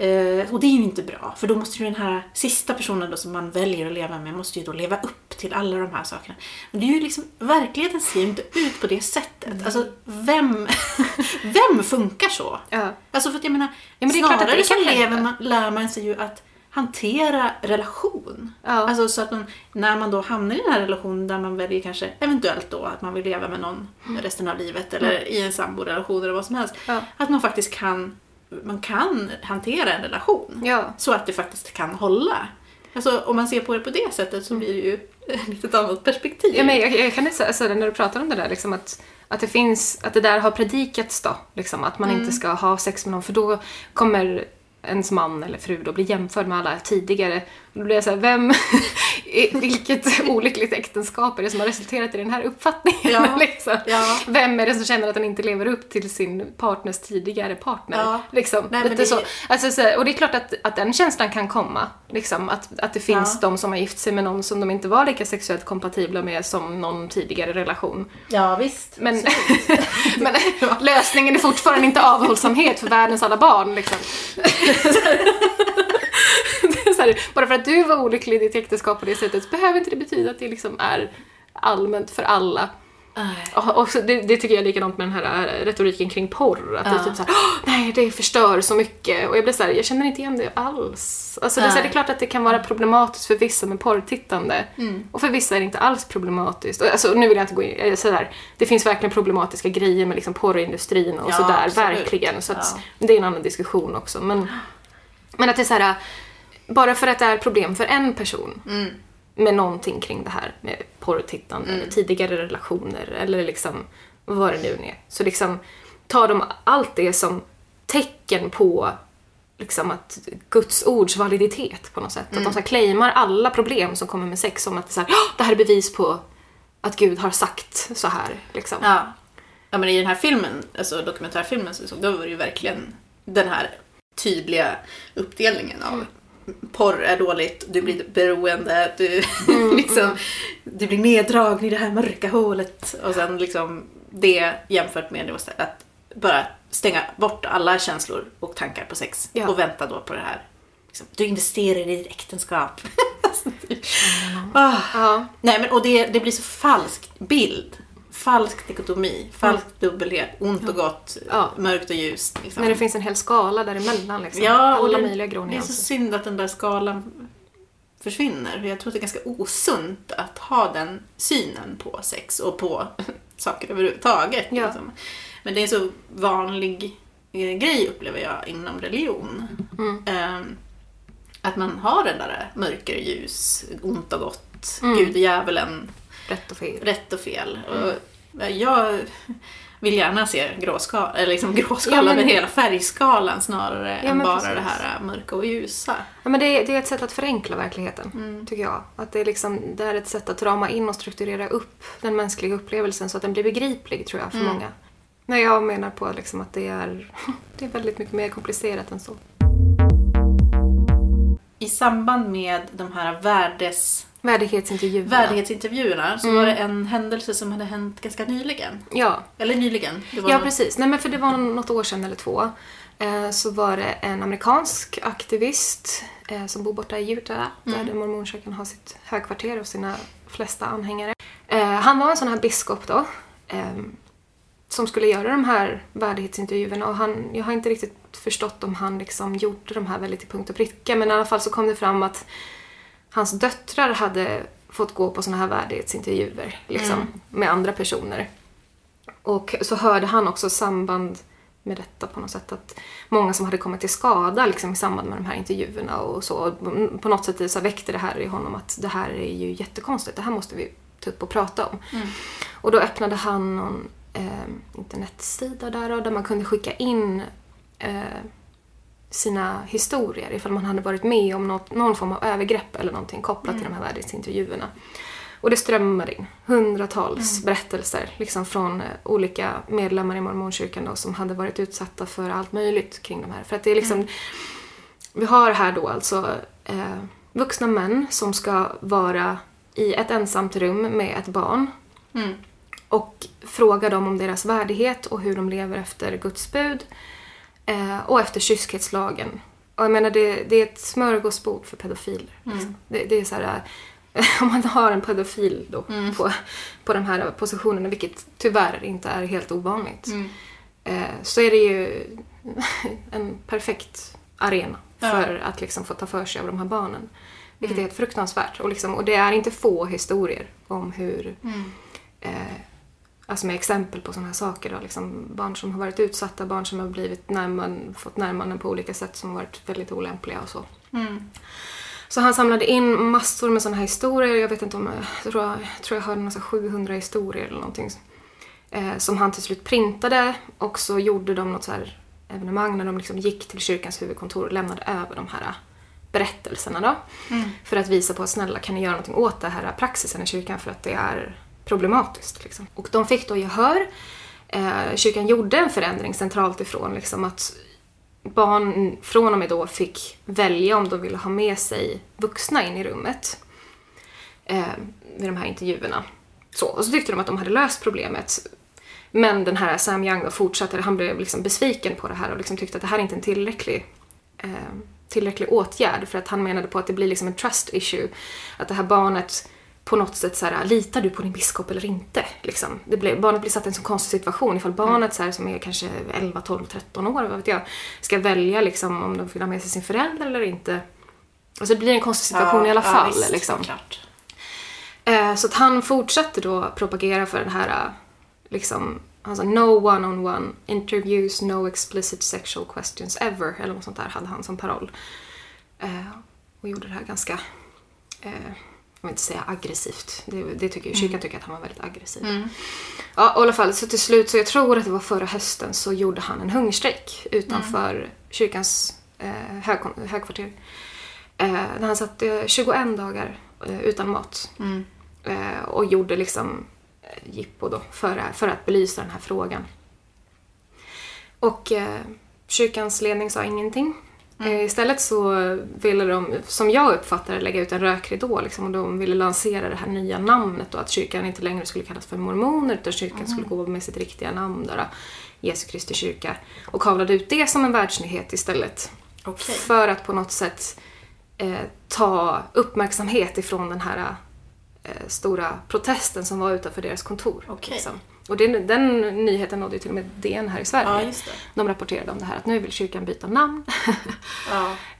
Eh, och det är ju inte bra, för då måste ju den här sista personen då som man väljer att leva med måste ju då leva upp till alla de här sakerna. Men det är ju liksom, verkligheten ser ju inte ut på det sättet. Alltså, vem, vem funkar så? Ja. Alltså för att jag menar, Ja, men snarare det så lever man, lär man sig ju att hantera relation. Ja. Alltså så att man, när man då hamnar i den här relationen där man väljer kanske eventuellt då att man vill leva med någon resten av livet eller i en samborelation eller vad som helst. Ja. Att man faktiskt kan, man kan hantera en relation. Ja. Så att det faktiskt kan hålla. Alltså om man ser på det på det sättet så blir det ju ett litet annat perspektiv. Ja, men jag, jag kan inte säga, alltså, när du pratar om det där, liksom att, att det finns, att det där har predikats då, liksom, att man inte ska ha sex med någon för då kommer ens man eller fru då bli jämförd med alla tidigare. Då blir jag såhär, vem, vilket olyckligt äktenskap är det som har resulterat i den här uppfattningen? Ja. liksom? Ja. Vem är det som känner att den inte lever upp till sin partners tidigare partner? Ja. Liksom, Nej, lite det- så. Alltså, så, och det är klart att, att den känslan kan komma. Liksom, att, att det finns Ja. de som har gift sig med någon som de inte var lika sexuellt kompatibla med som någon tidigare relation. Ja visst. Men, men lösningen är fortfarande inte avhållsamhet för världens alla barn. Liksom. Så här, bara för att du var olycklig i ditt äktenskap på det sättet så behöver inte det betyda att det liksom är allmänt för alla. Och, och så, det, det tycker jag är likadant med den här äh, retoriken kring porr. Att det är Ja. typ såhär, "Åh, nej det förstör så mycket. Och jag blir såhär, jag känner inte igen det alls. Alltså det, är här, det är klart att det kan vara problematiskt för vissa med porrtittande. Och för vissa är det inte alls problematiskt. Alltså, nu vill jag inte gå in, säger sådär, det finns verkligen problematiska grejer med liksom porrindustrin och Ja, sådär, absolut. verkligen. Så att, Ja. det är en annan diskussion också. Men, men att det är såhär, bara för att det är problem för en person Mm. med någonting kring det här med porrtittande eller tidigare relationer eller liksom vad det nu är. Så liksom tar de allt det som tecken på liksom att Guds ords validitet på något sätt. Att de så här claimar alla problem som kommer med sex som att det, så här, "Åh, det här är bevis på att Gud har sagt så här. Liksom. Ja. ja, men i den här filmen, alltså dokumentärfilmen, så, så då var det ju verkligen den här tydliga uppdelningen av porr är dåligt, du blir beroende, du, liksom, du blir neddragen i det här mörka hålet. Och sen liksom det jämfört med det att bara stänga bort alla känslor och tankar på sex Ja. och vänta då på det här. Liksom, du investerar i ditt äktenskap. Typ. ah. Ja. Nej men och det, det blir så falsk bild. Falsk dikotomi, falsk dubbelhet, ont och gott, Ja. mörkt och ljust. Liksom. När det finns en hel skala däremellan. Liksom. ja, Alla det, möjliga det är så grånyanser. synd att den där skalan försvinner. För Jag tror att det är ganska osunt att ha den synen på sex och på saker överhuvudtaget. Ja. Liksom. Men det är en så vanlig eh, grej upplever jag inom religion. Mm. Ehm, att man har den där mörker och ljus, ont och gott, Mm. Gud och djävulen, Rätt och fel. rätt och fel. Mm. Och jag vill gärna se gråskala, eller liksom gråskala Ja, men- hela färgskalan snarare Ja, än men bara precis. det här äh, mörka och ljusa. Ja, men det, är, det är ett sätt att förenkla verkligheten, Mm. tycker jag. Att det, är liksom, det är ett sätt att rama in och strukturera upp den mänskliga upplevelsen så att den blir begriplig, tror jag, för Mm. många. Nej, jag menar på liksom att det är, det är väldigt mycket mer komplicerat än så. I samband med de här värdes, Värdighetsintervjuerna. värdighetsintervjuerna så Mm. var det en händelse som hade hänt ganska nyligen. Ja, Eller nyligen. Ja något- precis. Nej, men för det var något år sedan eller två. Eh, så var det en amerikansk aktivist eh, som bor borta i Utah, Mm. där mormonkyrkan har sitt högkvarter och sina flesta anhängare. Eh, han var en sån här biskop då, som skulle göra de här värdighetsintervjuerna och han, jag har inte riktigt förstått om han liksom gjorde de här väldigt till punkt och pricka men i alla fall så kom det fram att hans döttrar hade fått gå på såna här värdighetsintervjuer liksom, med andra personer. Och så hörde han också samband med detta på något sätt. Att många som hade kommit till skada liksom, i samband med de här intervjuerna och så. Och på något sätt så väckte det här i honom att det här är ju jättekonstigt. Det här måste vi ta upp och prata om. Och då öppnade han någon eh, internetsida där och där man kunde skicka in eh, sina historier ifall man hade varit med om något, någon form av övergrepp eller någonting kopplat till de här värdighetsintervjuerna. Och det strömmade in hundratals berättelser liksom från eh, olika medlemmar i mormonkyrkan då, som hade varit utsatta för allt möjligt kring de här. För att det är liksom, vi har här då alltså eh, vuxna män som ska vara i ett ensamt rum med ett barn Mm. och fråga dem om deras värdighet och hur de lever efter Guds bud eh, och efter kyskhetslagen. Och jag menar, det, det är ett smörgåsbord för pedofiler. Liksom. Det, det är så här, eh, om man har en pedofil då på, på de här positionerna, vilket tyvärr inte är helt ovanligt, Mm. eh, så är det ju en perfekt arena Ja. för att liksom få ta för sig av de här barnen. Vilket är helt fruktansvärt. Och, liksom, och det är inte få historier om hur eh, alltså med exempel på sådana här saker. Då, liksom barn som har varit utsatta, barn som har blivit närman, fått närmanden på olika sätt som har varit väldigt olämpliga och så. Mm. Så han samlade in massor med sådana här historier. Jag vet inte om, jag tror jag, tror jag hörde några så här 700 historier eller någonting. Eh, som han till slut printade och så gjorde de något så här evenemang när de liksom gick till kyrkans huvudkontor och lämnade över de här berättelserna då. För att visa på att snälla kan ni göra någonting åt det här praxisen i kyrkan för att det är problematiskt. Liksom. Och de fick då gehör. Eh, kyrkan gjorde en förändring centralt ifrån liksom att barn från och med då fick välja om de ville ha med sig vuxna in i rummet eh, vid de här intervjuerna. Så, och så tyckte de att de hade löst problemet. Men den här Sam Young då fortsatte, han blev liksom besviken på det här och liksom tyckte att det här är inte en tillräcklig, eh, tillräcklig åtgärd för att han menade på att det blir liksom en trust issue. Att det här barnet på något sätt så här, litar du på din biskop eller inte? Liksom. Det blir, barnet blir satt i en så konstig situation ifall barnet så här, som är kanske 11, 12, 13 år, vad vet jag, ska välja liksom, om de vill ha med sig sin förälder eller inte. Alltså det blir en konstig situation i alla ja, fall. visst, liksom. Eh, så att han fortsatte då propagera för den här, liksom, han sa no one-on-one interviews, no explicit sexual questions ever, eller något sånt där hade han som paroll. Eh, och gjorde det här ganska, eh, jag vill inte säga aggressivt, det, det tycker, kyrkan tycker att han var väldigt aggressiv. Ja, i alla fall, så till slut, så jag tror att det var förra hösten, så gjorde han en hungerstrejk utanför kyrkans eh, högkon- högkvarter. Eh, där han satt eh, 21 dagar eh, utan mat. Eh, och gjorde liksom eh, jippo då för, för att belysa den här frågan. Och eh, kyrkans ledning sa ingenting. Eh, istället så ville de, som jag uppfattar det, lägga ut en rökridå liksom, och de ville lansera det här nya namnet och att kyrkan inte längre skulle kallas för mormoner utan kyrkan skulle gå med sitt riktiga namn där, Jesu Kristi kyrka. Och kavlade ut det som en världsnyhet istället. Okej. För att på något sätt eh, ta uppmärksamhet ifrån den här eh, stora protesten som var utanför deras kontor. Okej. Liksom. Och den, den nyheten nådde ju till och med DN här i Sverige. Ja. De rapporterade om det här att nu vill kyrkan byta namn. Ja.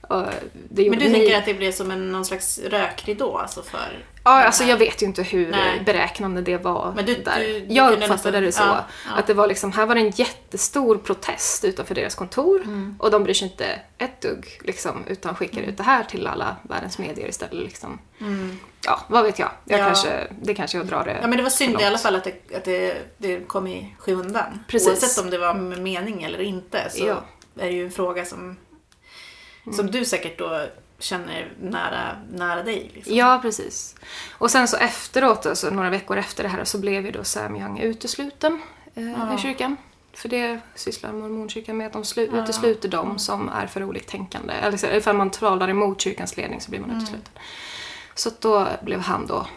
Men du ni- tänker att det blev som en, någon slags rökridå alltså för... Ja, alltså jag vet ju inte hur Nej. beräknande det var Men du- där. du- du jag uppfattade det så. ja, ja. Att det var liksom, här var det en jättestor protest utanför deras kontor Mm. och de bryr sig inte ett dugg liksom, utan skickar ut det här till alla världens medier istället. Liksom. Ja, vad vet jag. jag Mm. Ja. kanske, det kanske jag drar det Ja men det var synd i alla fall att det, att det, det kom i skymundan. Precis. Oavsett om det var med mening eller inte så är det ju en fråga som, som Mm. du säkert då känner nära, nära dig. Liksom. Ja, precis. Och sen så efteråt, alltså några veckor efter det här, så blev ju då Sam Young utesluten eh, i kyrkan. För det sysslar mormonkyrkan med, att de slu- utesluter dem som är för oliktänkande. Eller ifall man talar emot kyrkans ledning så blir man utesluten. Så då blev han då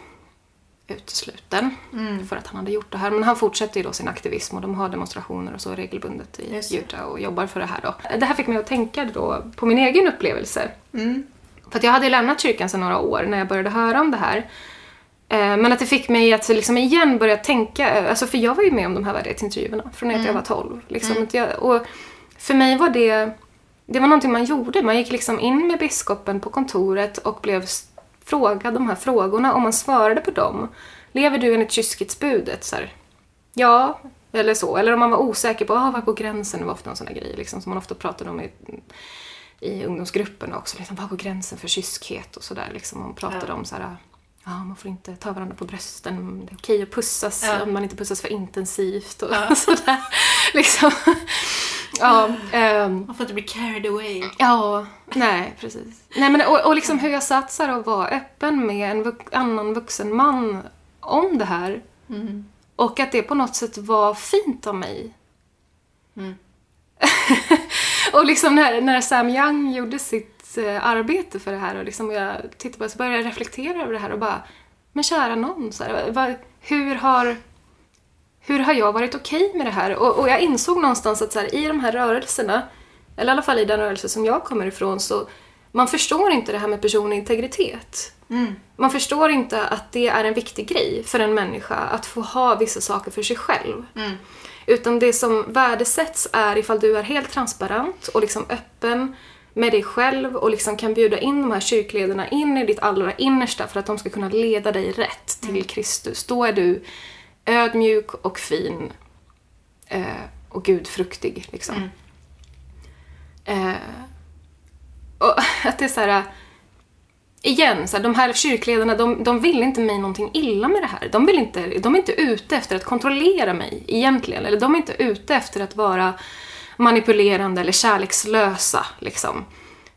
utesluten för att han hade gjort det här. Men han fortsätter ju då sin aktivism och de har demonstrationer och så regelbundet i Just. Utah och jobbar för det här då. Det här fick mig att tänka då på min egen upplevelse. För att jag hade ju lämnat kyrkan sedan några år när jag började höra om det här. Eh, Men att det fick mig att liksom igen börja tänka, alltså för jag var ju med om de här värdighetsintervjuerna från att jag var 12. Liksom. Att jag, och för mig var det, det var någonting man gjorde. Man gick liksom in med biskopen på kontoret och blev frågad de här frågorna och man svarade på dem. Lever du enligt kyskhetsbudet? Så här, ja, eller så. Eller om man var osäker på, ah, var går gränsen? Det var ofta en sån där grej liksom, som man ofta pratade om i, i ungdomsgrupperna också. Liksom, var går gränsen för kyskhet och sådär. Liksom, man pratade Ja. om så här, ja, man får inte ta varandra på brösten, det är okej att pussas Ja. om man inte pussas för intensivt och sådär. Liksom. Ja, ehm, Man får inte bli carried away. Ja, nej precis. Nej, men, och, och liksom hur jag satsar och var öppen med en vux, annan vuxen man om det här. Och att det på något sätt var fint av mig. och liksom när, när Sam Young gjorde sitt eh, arbete för det här och liksom jag tittade på det så började jag reflektera över det här och bara, men kära någon, så här, vad, hur har hur har jag varit okej med det här? Och, och jag insåg någonstans att så här, i de här rörelserna, eller i alla fall i den rörelse som jag kommer ifrån, så man förstår inte det här med personlig integritet. Man förstår inte att det är en viktig grej för en människa att få ha vissa saker för sig själv. Utan det som värdesätts är ifall du är helt transparent och liksom öppen med dig själv och liksom kan bjuda in de här kyrkledarna in i ditt allra innersta för att de ska kunna leda dig rätt till Kristus. Då är du ödmjuk och fin eh, och gudfruktig. Liksom. Eh, och att det är så här... Igen, så här, de här kyrkledarna, de, de vill inte mig någonting illa med det här. De, vill inte, de är inte ute efter att kontrollera mig egentligen. Eller de är inte ute efter att vara manipulerande eller kärlekslösa. Liksom.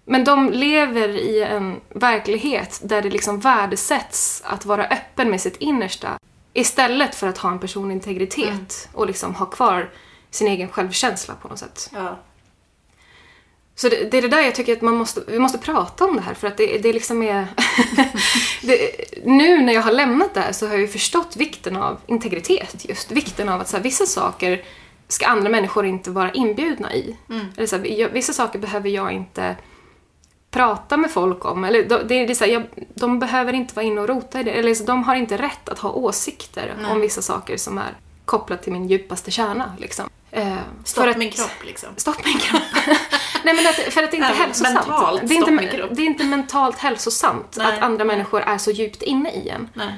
Men de lever i en verklighet där det liksom värdesätts att vara öppen med sitt innersta istället för att ha en personlig integritet och liksom ha kvar sin egen självkänsla på något sätt. Ja. Så det, det är det där jag tycker att man måste, vi måste prata om det här för att det, det liksom är... det, nu när jag har lämnat det här så har jag ju förstått vikten av integritet just. Vikten av att så här, vissa saker ska andra människor inte vara inbjudna i. Eller så här, vissa saker behöver jag inte prata med folk om. Eller de, det, är- det är så här, jag, de behöver inte vara inne och rota i det. Eller så, de har inte rätt att ha åsikter om vissa saker som är kopplat till min djupaste kärna. Liksom. Eh, Stopp för att- min kropp liksom. Stopp min kropp. Nej men att, för att det är inte Ja, hälsosamt. mentalt det, är stopp min inte, kropp. det är inte mentalt hälsosamt Nej. att andra människor är så djupt inne i en. Nej.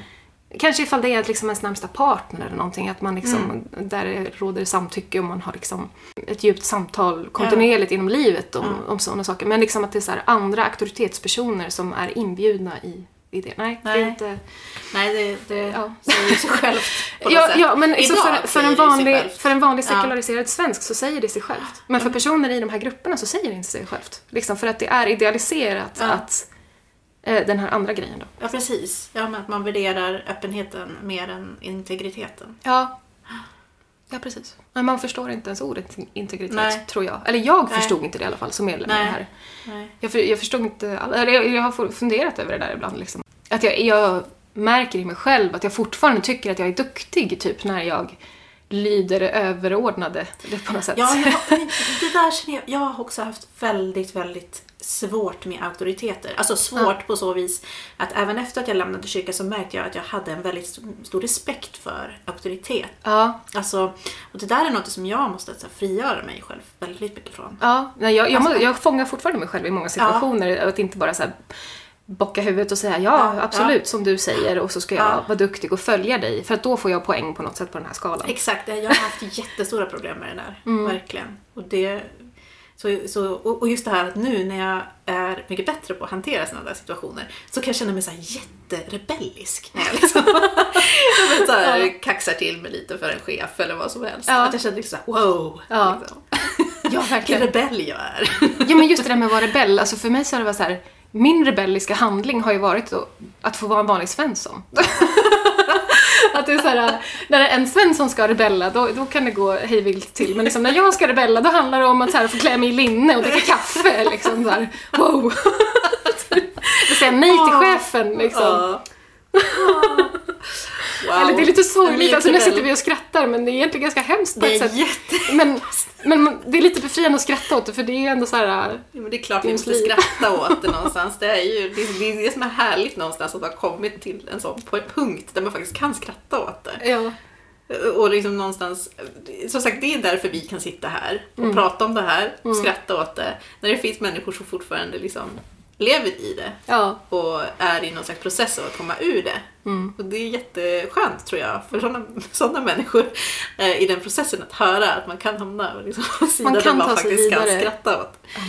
Kanske ifall det är liksom ens närmsta partner eller någonting, att man liksom, Mm. där det råder samtycke och man har liksom ett djupt samtal kontinuerligt inom livet om, om sådana saker. Men liksom att det är så andra auktoritetspersoner som är inbjudna i, i det. Nej, det är Nej. inte... Nej, det, det Ja. säger sig självt på Ja, sätt. ja, men liksom Idag för, för, säger en vanlig, för en vanlig Ja. Mm. sekulariserad svensk så säger det sig självt. Men för personer i de här grupperna så säger det inte sig självt. Liksom för att det är idealiserat Ja. att den här andra grejen då. Ja, precis. Ja, men att man värderar öppenheten mer än integriteten. Ja. Ja, precis. Men man förstår inte ens ordet integritet, Nej. tror jag. Eller jag Nej. förstod inte det i alla fall som medlem i det Nej. här. Nej. Jag, för, jag förstod inte, all, eller jag, jag har funderat över det där ibland. Liksom. Att jag, jag märker i mig själv att jag fortfarande tycker att jag är duktig, typ när jag lyder överordnade det på något sätt. Ja, jag, det där känner jag. Jag har också haft väldigt, väldigt svårt med auktoriteter. Alltså svårt på så vis att även efter att jag lämnade kyrkan så märkte jag att jag hade en väldigt st- stor respekt för auktoritet. ja. Alltså, och det där är något som jag måste så här, frigöra mig själv väldigt mycket från. Ja, nej, jag, jag, Alltså- må, jag fångar fortfarande mig själv i många situationer. Att inte bara så här bocka huvudet och säga ja, Ja, absolut som du säger och så ska jag Ja. vara duktig och följa dig. För att då får jag poäng på något sätt på den här skalan. Exakt, jag har haft jättestora problem med det där. Mm. Verkligen. Och, det, så, så, och just det här att nu när jag är mycket bättre på att hantera sådana där situationer så kan jag känna mig så här jätterebellisk. När jag liksom jag vet, så här, kaxar till mig lite för en chef eller vad som helst. Ja. Att jag känner liksom så här, wow! Ja. Liksom. Ja, Vilken rebell jag är. Ja, men just det där med att vara rebell. Alltså för mig så har det varit så här. Min rebelliska handling har ju varit att, att få vara en vanlig Svensson. att det är så här, när en Svensson ska rebella, då, då kan det gå hejvilt till. Men liksom, när jag ska rebella, då handlar det om att så här, få klä mig i linne och dricka kaffe. Liksom, så här, wow! Och säga nej till chefen. Liksom. Wow. Eller det är lite sorgligt, alltså nu sitter vi och skrattar men det är egentligen ganska hemskt på ett sätt. jätte... Men, men det är lite befriande att skratta åt det för det är ändå så här. Ja, men det är klart vi måste skratta åt det någonstans. Det är ju det, är- det, är som är härligt någonstans att har kommit till en sån på en punkt där man faktiskt kan skratta åt det. Ja. Och liksom någonstans, som sagt det är därför vi kan sitta här och Mm. prata om det här och skratta åt det. När det finns människor som fortfarande liksom lever i det Ja. och är i någon slags process av att komma ur det. Mm. Och det är jätteskönt tror jag för sådana, sådana människor eh, i den processen att höra att man kan hamna på liksom, sidan Man kan där man faktiskt kan skratta åt. Ja,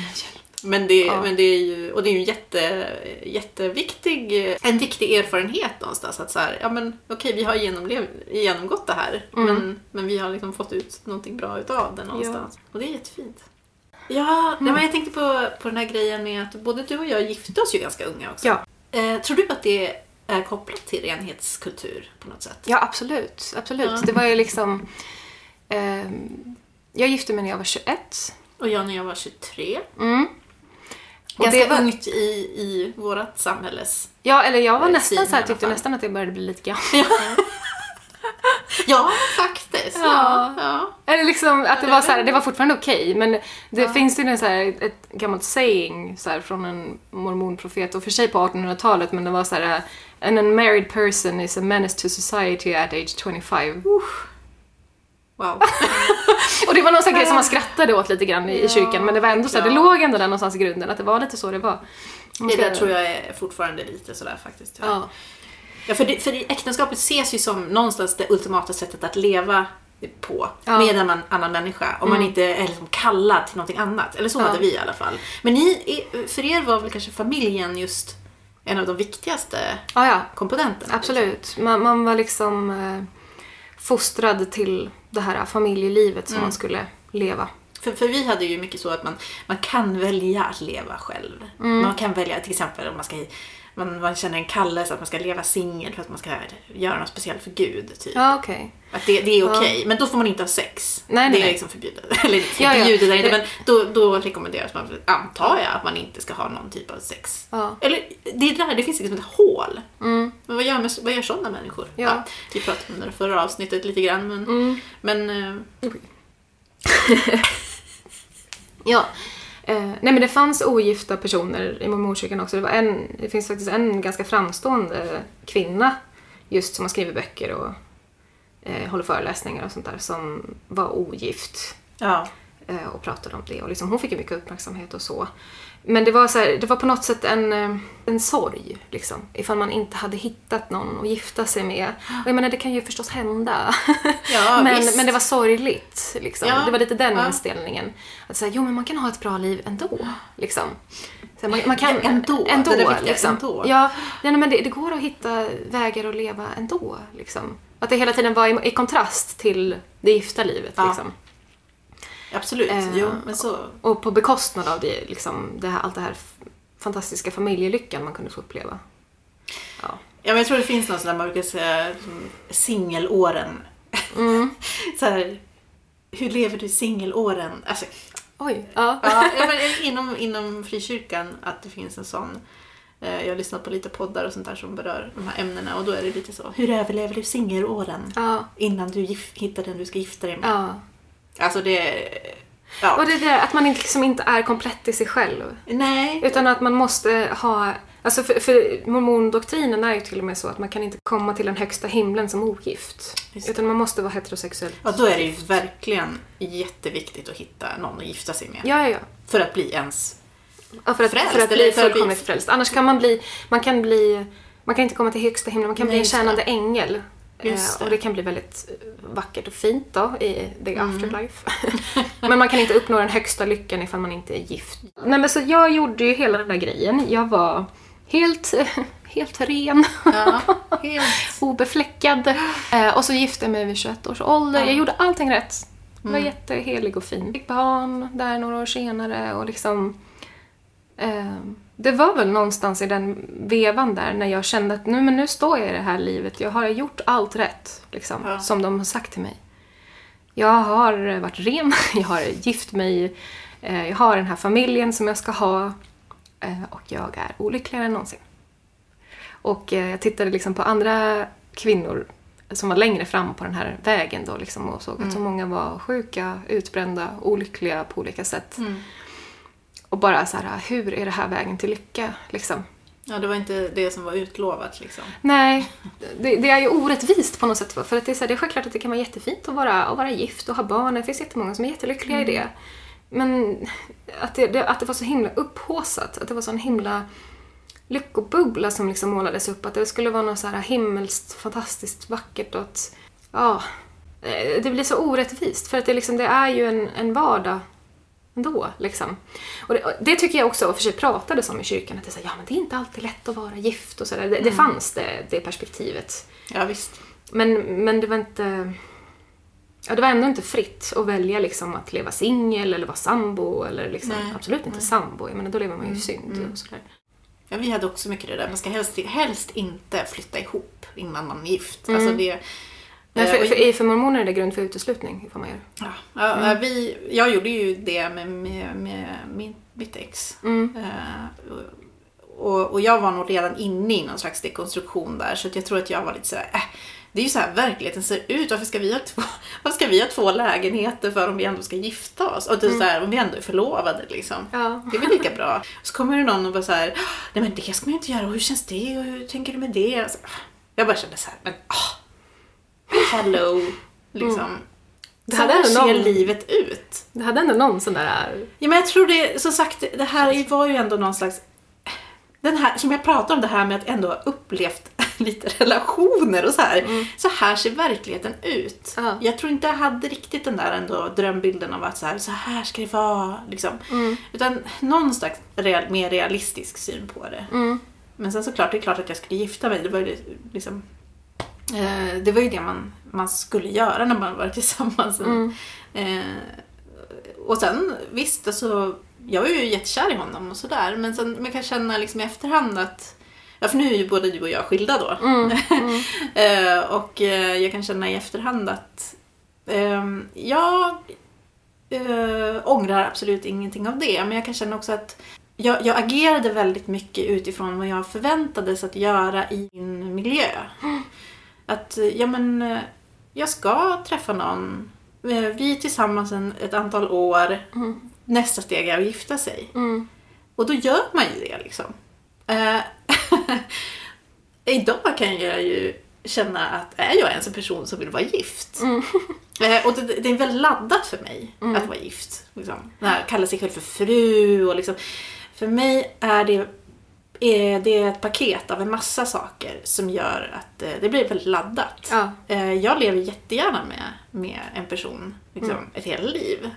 men det, Ja. men det är ju, och det är ju en jätte, jätteviktig, en viktig erfarenhet någonstans. Att så här, ja men okej vi har genomlev, genomgått det här Mm. men, men vi har liksom fått ut någonting bra utav det någonstans. Och det är jättefint. Ja, Mm. men jag tänkte på, på den här grejen med att både du och jag gifte oss ju ganska unga också. Ja. Eh, tror du att det är kopplat till renhetskultur på något sätt? Ja, absolut. absolut. Ja. Det var ju liksom... ehm, jag gifte mig när jag var 21. Och jag när jag var 23. Mm. Och Ganska det var, ungt i, i vårt samhälles... Ja, eller jag var Eh, nästan så här, tyckte nästan att jag började bli lite gammal. Ja, faktiskt. Ja. ja. Eller liksom att det var så här, det var fortfarande okej, men det Ja. finns ju en så här, ett gammalt saying så här, från en mormonprofet, och för sig på 1800-talet, men det var så här An unmarried person is a menace to society at age 25. Wow. Och det var någon sån grej som man skrattade åt lite grann i, Ja, kyrkan, men det var ändå så här, det ja. låg ändå där någonstans i grunden, att det var lite så det var. Det där tror jag är fortfarande lite sådär faktiskt. Ja. Ja, för, det, för äktenskapet ses ju som någonstans det ultimata sättet att leva på Ja. med en annan, människa. Om man Mm. inte är liksom kallad till någonting annat. Eller så Ja. hade vi i alla fall. Men ni, för er var väl kanske familjen just en av de viktigaste Ja, ja. komponenterna? Absolut. Man, man var liksom eh, fostrad till det här familjelivet som Mm. man skulle leva. För, för vi hade ju mycket så att man, man kan välja att leva själv. Mm. Man kan välja till exempel om man ska man, man känner en kallelse att man ska leva singel för att man ska göra något speciellt för Gud. Typ. Ja, okej. Att det, det är okej, men då får man inte ha sex. Nej, det nej. är liksom förbjudet. Eller Ja, ja. förbjudet det inte, men då, då rekommenderas man, antar jag, att man inte ska ha någon typ av sex. Ja. Eller det är där, det finns liksom ett hål. Mm. Men vad gör, med, vad gör sådana människor? Ja. vi pratade om det förra avsnittet lite grann, men, Mm. men eh, Ja. Eh, nej men det fanns ogifta personer i mormonkyrkan också. Det, var en, det finns faktiskt en ganska framstående kvinna just som har skrivit böcker och eh, håller föreläsningar och sånt där som var ogift Ja. eh, och pratade om det och liksom, hon fick ju mycket uppmärksamhet och så. Men det var, så här, det var på något sätt en, eh, en sorg liksom, ifall man inte hade hittat någon att gifta sig med. Och jag menar det kan ju förstås hända. Ja, men, visst. men det var sorgligt. Liksom. Ja, Det var lite den ja. inställningen. Att säga, jo men man kan ha ett bra liv ändå. Liksom. Så man, man kan, ändå. ändå Det där viktiga, liksom. ändå. Ja, nej, men det, det går att hitta vägar att leva ändå. Liksom. Att det hela tiden var i, i kontrast till det gifta livet. Liksom. Absolut. Eh, jo, men så. Och på bekostnad av det, liksom, det här, allt det här fantastiska familjelyckan man kunde få uppleva. Ja. Ja, men jag tror det finns någon sån där man brukar säga singelåren. Mm. så här, hur lever du singelåren? Alltså, Oj. Ja. ja, men inom, inom frikyrkan att det finns en sån. eh, Jag har lyssnat på lite poddar och sånt där som berör de här ämnena och då är det lite så. Hur överlever du singelåren? Ja. Innan du hittar den du ska gifta dig med. ja. Alltså det... Ja. Och det är det att man inte, liksom inte är komplett i sig själv. Nej. Utan att man måste ha... Alltså för, för mormondoktrinen är ju till och med så att man kan inte komma till den högsta himlen som ogift. Utan man måste vara heterosexuell. Ja, då är det ju verkligen jätteviktigt att hitta någon att gifta sig med. Ja, ja, ja. För att bli ens... Ja, för att, Frälst, för att bli fullkomligt frälst. Annars kan man bli... Man kan bli... Man kan inte komma till högsta himlen, man kan Nej, bli en tjänande ängel. Eh, det. Och det kan bli väldigt eh, vackert och fint då i the Mm. afterlife. men man kan inte uppnå den högsta lyckan ifall man inte är gift. Nej men så jag gjorde ju hela den där grejen. Jag var helt, helt ren. Ja, helt... obefläckad. Eh, och så gifte jag mig vid 21 års ålder. Ja. Jag gjorde allting rätt. Jag var Mm. jättehelig och fin. Fick barn där några år senare och liksom... Eh, det var väl någonstans i den vevan där när jag kände att nu, men nu står jag i det här livet. Jag har gjort allt rätt, liksom, Ja. som de har sagt till mig. Jag har varit ren, jag har gift mig, eh, jag har den här familjen som jag ska ha eh, och jag är olyckligare än någonsin. Och eh, jag tittade liksom på andra kvinnor som var längre fram på den här vägen då liksom och såg att så många var sjuka, utbrända, olyckliga på olika sätt. Mm. Och bara så här, hur är det här vägen till lycka? Liksom. Ja, det var inte det som var utlovat liksom. Nej, det, det är ju orättvist på något sätt. För att det är, så här, det är självklart att det kan vara jättefint att vara, att vara gift och ha barn. Det finns jättemånga som är jättelyckliga i det. Men att det, det, att det var så himla upphåsat. Att det var så en himla lyckobubbla som liksom målades upp. Att det skulle vara något så här himmelskt, fantastiskt vackert och att... Ja, eh, det blir så orättvist. För att det, liksom, det är ju en, en vardag ändå. Liksom. Och det, och det tycker jag också, och för sig pratades om i kyrkan, att det, är så här, ja, men det är inte alltid lätt att vara gift och sådär. Det, det fanns det, det perspektivet. Ja, visst. Men, men det var inte... Ja, det var ändå inte fritt att välja liksom, att leva singel eller vara sambo. Eller liksom, Nej, absolut inte sambo. Jag menar, då lever man ju i synd. mm. Och sådär. Ja, vi hade också mycket det där. Man ska helst, helst inte flytta ihop innan man är gift. Mm. Alltså det... Eh, för, och- för, för mormoner är det grund för uteslutning. Får man göra. Ja, ja, vi, jag gjorde ju det med, med, med min, mitt ex. Mm. Eh, och, och jag var nog redan inne i någon slags dekonstruktion där så jag tror att jag var lite sådär, äh, det är ju så här verkligen ser ut. Varför ska, vi ha två, varför ska vi ha två lägenheter för om vi ändå ska gifta oss? Och det är så här, om vi ändå är förlovade liksom. Ja. Det är väl lika bra. Så kommer det någon och bara så här, nej men det ska man ju inte göra. Och hur känns det? Och hur tänker du med det? Så, jag bara kände så här, men ah, hello. Liksom. Det Så här ser någon- livet ut. Det hade ändå någon sån där... Ja, men jag tror det, som sagt, det här var ju ändå någon slags... Den här, som jag pratar om det här med att ändå ha upplevt lite relationer och så här. Så här ser verkligheten ut. Ja. Jag tror inte jag hade riktigt den där ändå drömbilden av att så här, så här ska det vara. Liksom. Utan någon slags real, mer realistisk syn på det. Mm. Men sen såklart, det är klart att jag skulle gifta mig. Det var ju liksom... Eh, det var ju det man, man skulle göra när man var tillsammans. Eh, och sen visst, alltså, jag var ju jättekär i honom och sådär. Men sen man kan känna liksom i efterhand att Ja, för nu är ju både du och jag skilda då. Eh, och eh, jag kan känna i efterhand att ehm, jag eh, ångrar absolut ingenting av det. Men jag kan känna också att jag, jag agerade väldigt mycket utifrån vad jag förväntades att göra i min miljö. Att, eh, ja men, eh, jag ska träffa någon. Eh, Vi är tillsammans en, ett antal år. nästa steg är att gifta sig. Mm. Och då gör man ju det liksom. Eh, idag kan jag ju känna att är jag ens en person som vill vara gift? Eh, och det, det är väldigt laddat för mig att vara gift. Liksom. Kalla sig själv för fru och liksom. För mig är det, är det ett paket av en massa saker som gör att eh, det blir väldigt laddat. Ja. Eh, jag lever jättegärna med, med en person liksom, ett helt liv.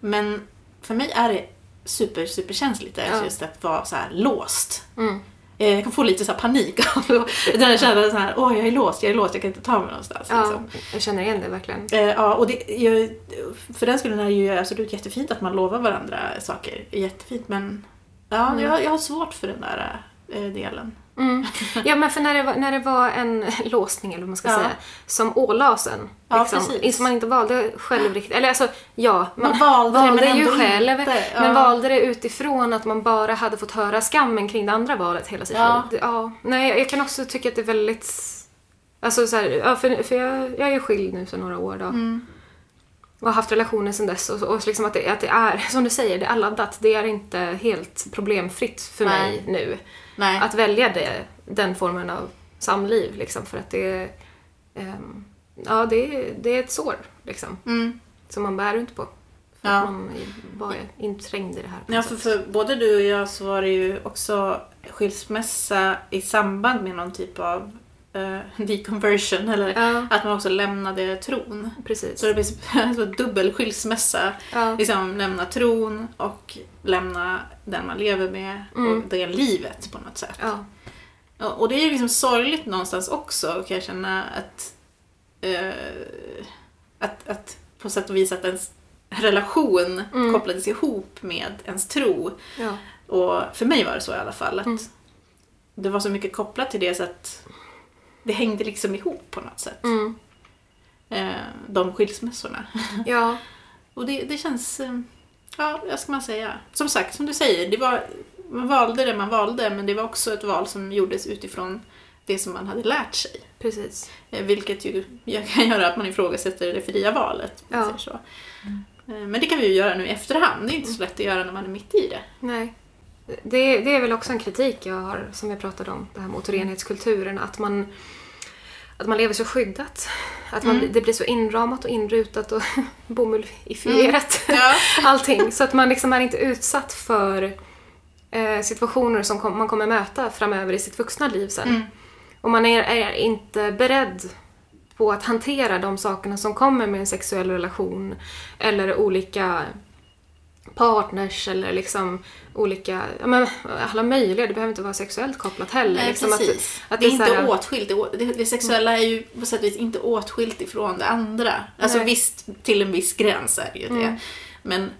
Men för mig är det super, super känsligt Ja. just att vara så här låst. Mm. Eh, Jag kan få lite så panik av den här känslan så här, åh jag är låst, jag är låst, jag kan inte ta mig någonstans. Ja, Liksom. jag känner igen det verkligen. Eh, ja, och det, jag, för den skull är det ju absolut jättefint att man lovar varandra saker. Jättefint, men ja, jag, jag har svårt för den där eh, delen. Mm. Ja men för när det, var, när det var en låsning eller vad man ska Ja. säga som ålades en. Ja, liksom, precis. som man inte valde själv riktigt. Eller alltså ja, man, Man valde det, men ju själv. inte. Ja. Men valde det utifrån att man bara hade fått höra skammen kring det andra valet hela sitt Ja. liv. Det- Ja. Nej, jag- kan också tycka att det är väldigt... Alltså så här, ja, för, för jag, jag är skild nu sedan några år då. Mm. Och har haft relationer sedan dess. Och, och liksom att, det, att det är, som du säger, det är laddat. Det är inte helt problemfritt för Nej. mig nu Nej. att välja det, den formen av samliv. Liksom, för att det, ehm, ja, det, det är ett sår liksom, Mm. som man bär runt på. För Ja. att man var inträngd i det här. Ja, för, för både du och jag så var det ju också skilsmässa i samband med någon typ av eh, deconversion eller Ja. att man också lämnade tron. Precis. Så det blir så, så dubbel skilsmässa. Ja. Liksom lämna tron och lämna den man lever med Mm. och det livet på något sätt. Ja. Och och det är ju liksom sorgligt någonstans också kan jag känna att, eh, att, att på sätt och vis att ens relation Mm. kopplades ihop med ens tro. Ja. Och för mig var det så i alla fall. Att Mm. Det var så mycket kopplat till det så att det hängde liksom ihop på något sätt. Mm. Eh, de skilsmässorna. ja. Och det, det känns, eh, ja vad ska man säga? Som sagt, som du säger, det var, man valde det man valde men det var också ett val som gjordes utifrån det som man hade lärt sig. Precis. Eh, Vilket ju kan göra att man ifrågasätter det fria valet. Ja. så. Eh, Men det kan vi ju göra nu i efterhand. Det är inte så lätt att göra när man är mitt i det. Nej. Det, det är väl också en kritik jag har, som jag pratade om, det här mot renhetskulturen, att man, att man lever så skyddat. Att man, Mm. det blir så inramat och inrutat och bomullifierat. Ja. Allting. Så att man liksom är inte utsatt för eh, situationer som kom, man kommer möta framöver i sitt vuxna liv sen. Mm. Och man är, är inte beredd på att hantera de sakerna som kommer med en sexuell relation eller olika partners eller liksom olika, ja men alla möjliga, det behöver inte vara sexuellt kopplat heller. Nej, liksom precis. Att, att det är så inte här- åtskilt. Det, det, det sexuella är ju på sätt och vis inte åtskilt ifrån det andra. Alltså Nej. visst, till en viss gräns är det ju det. Mm. Men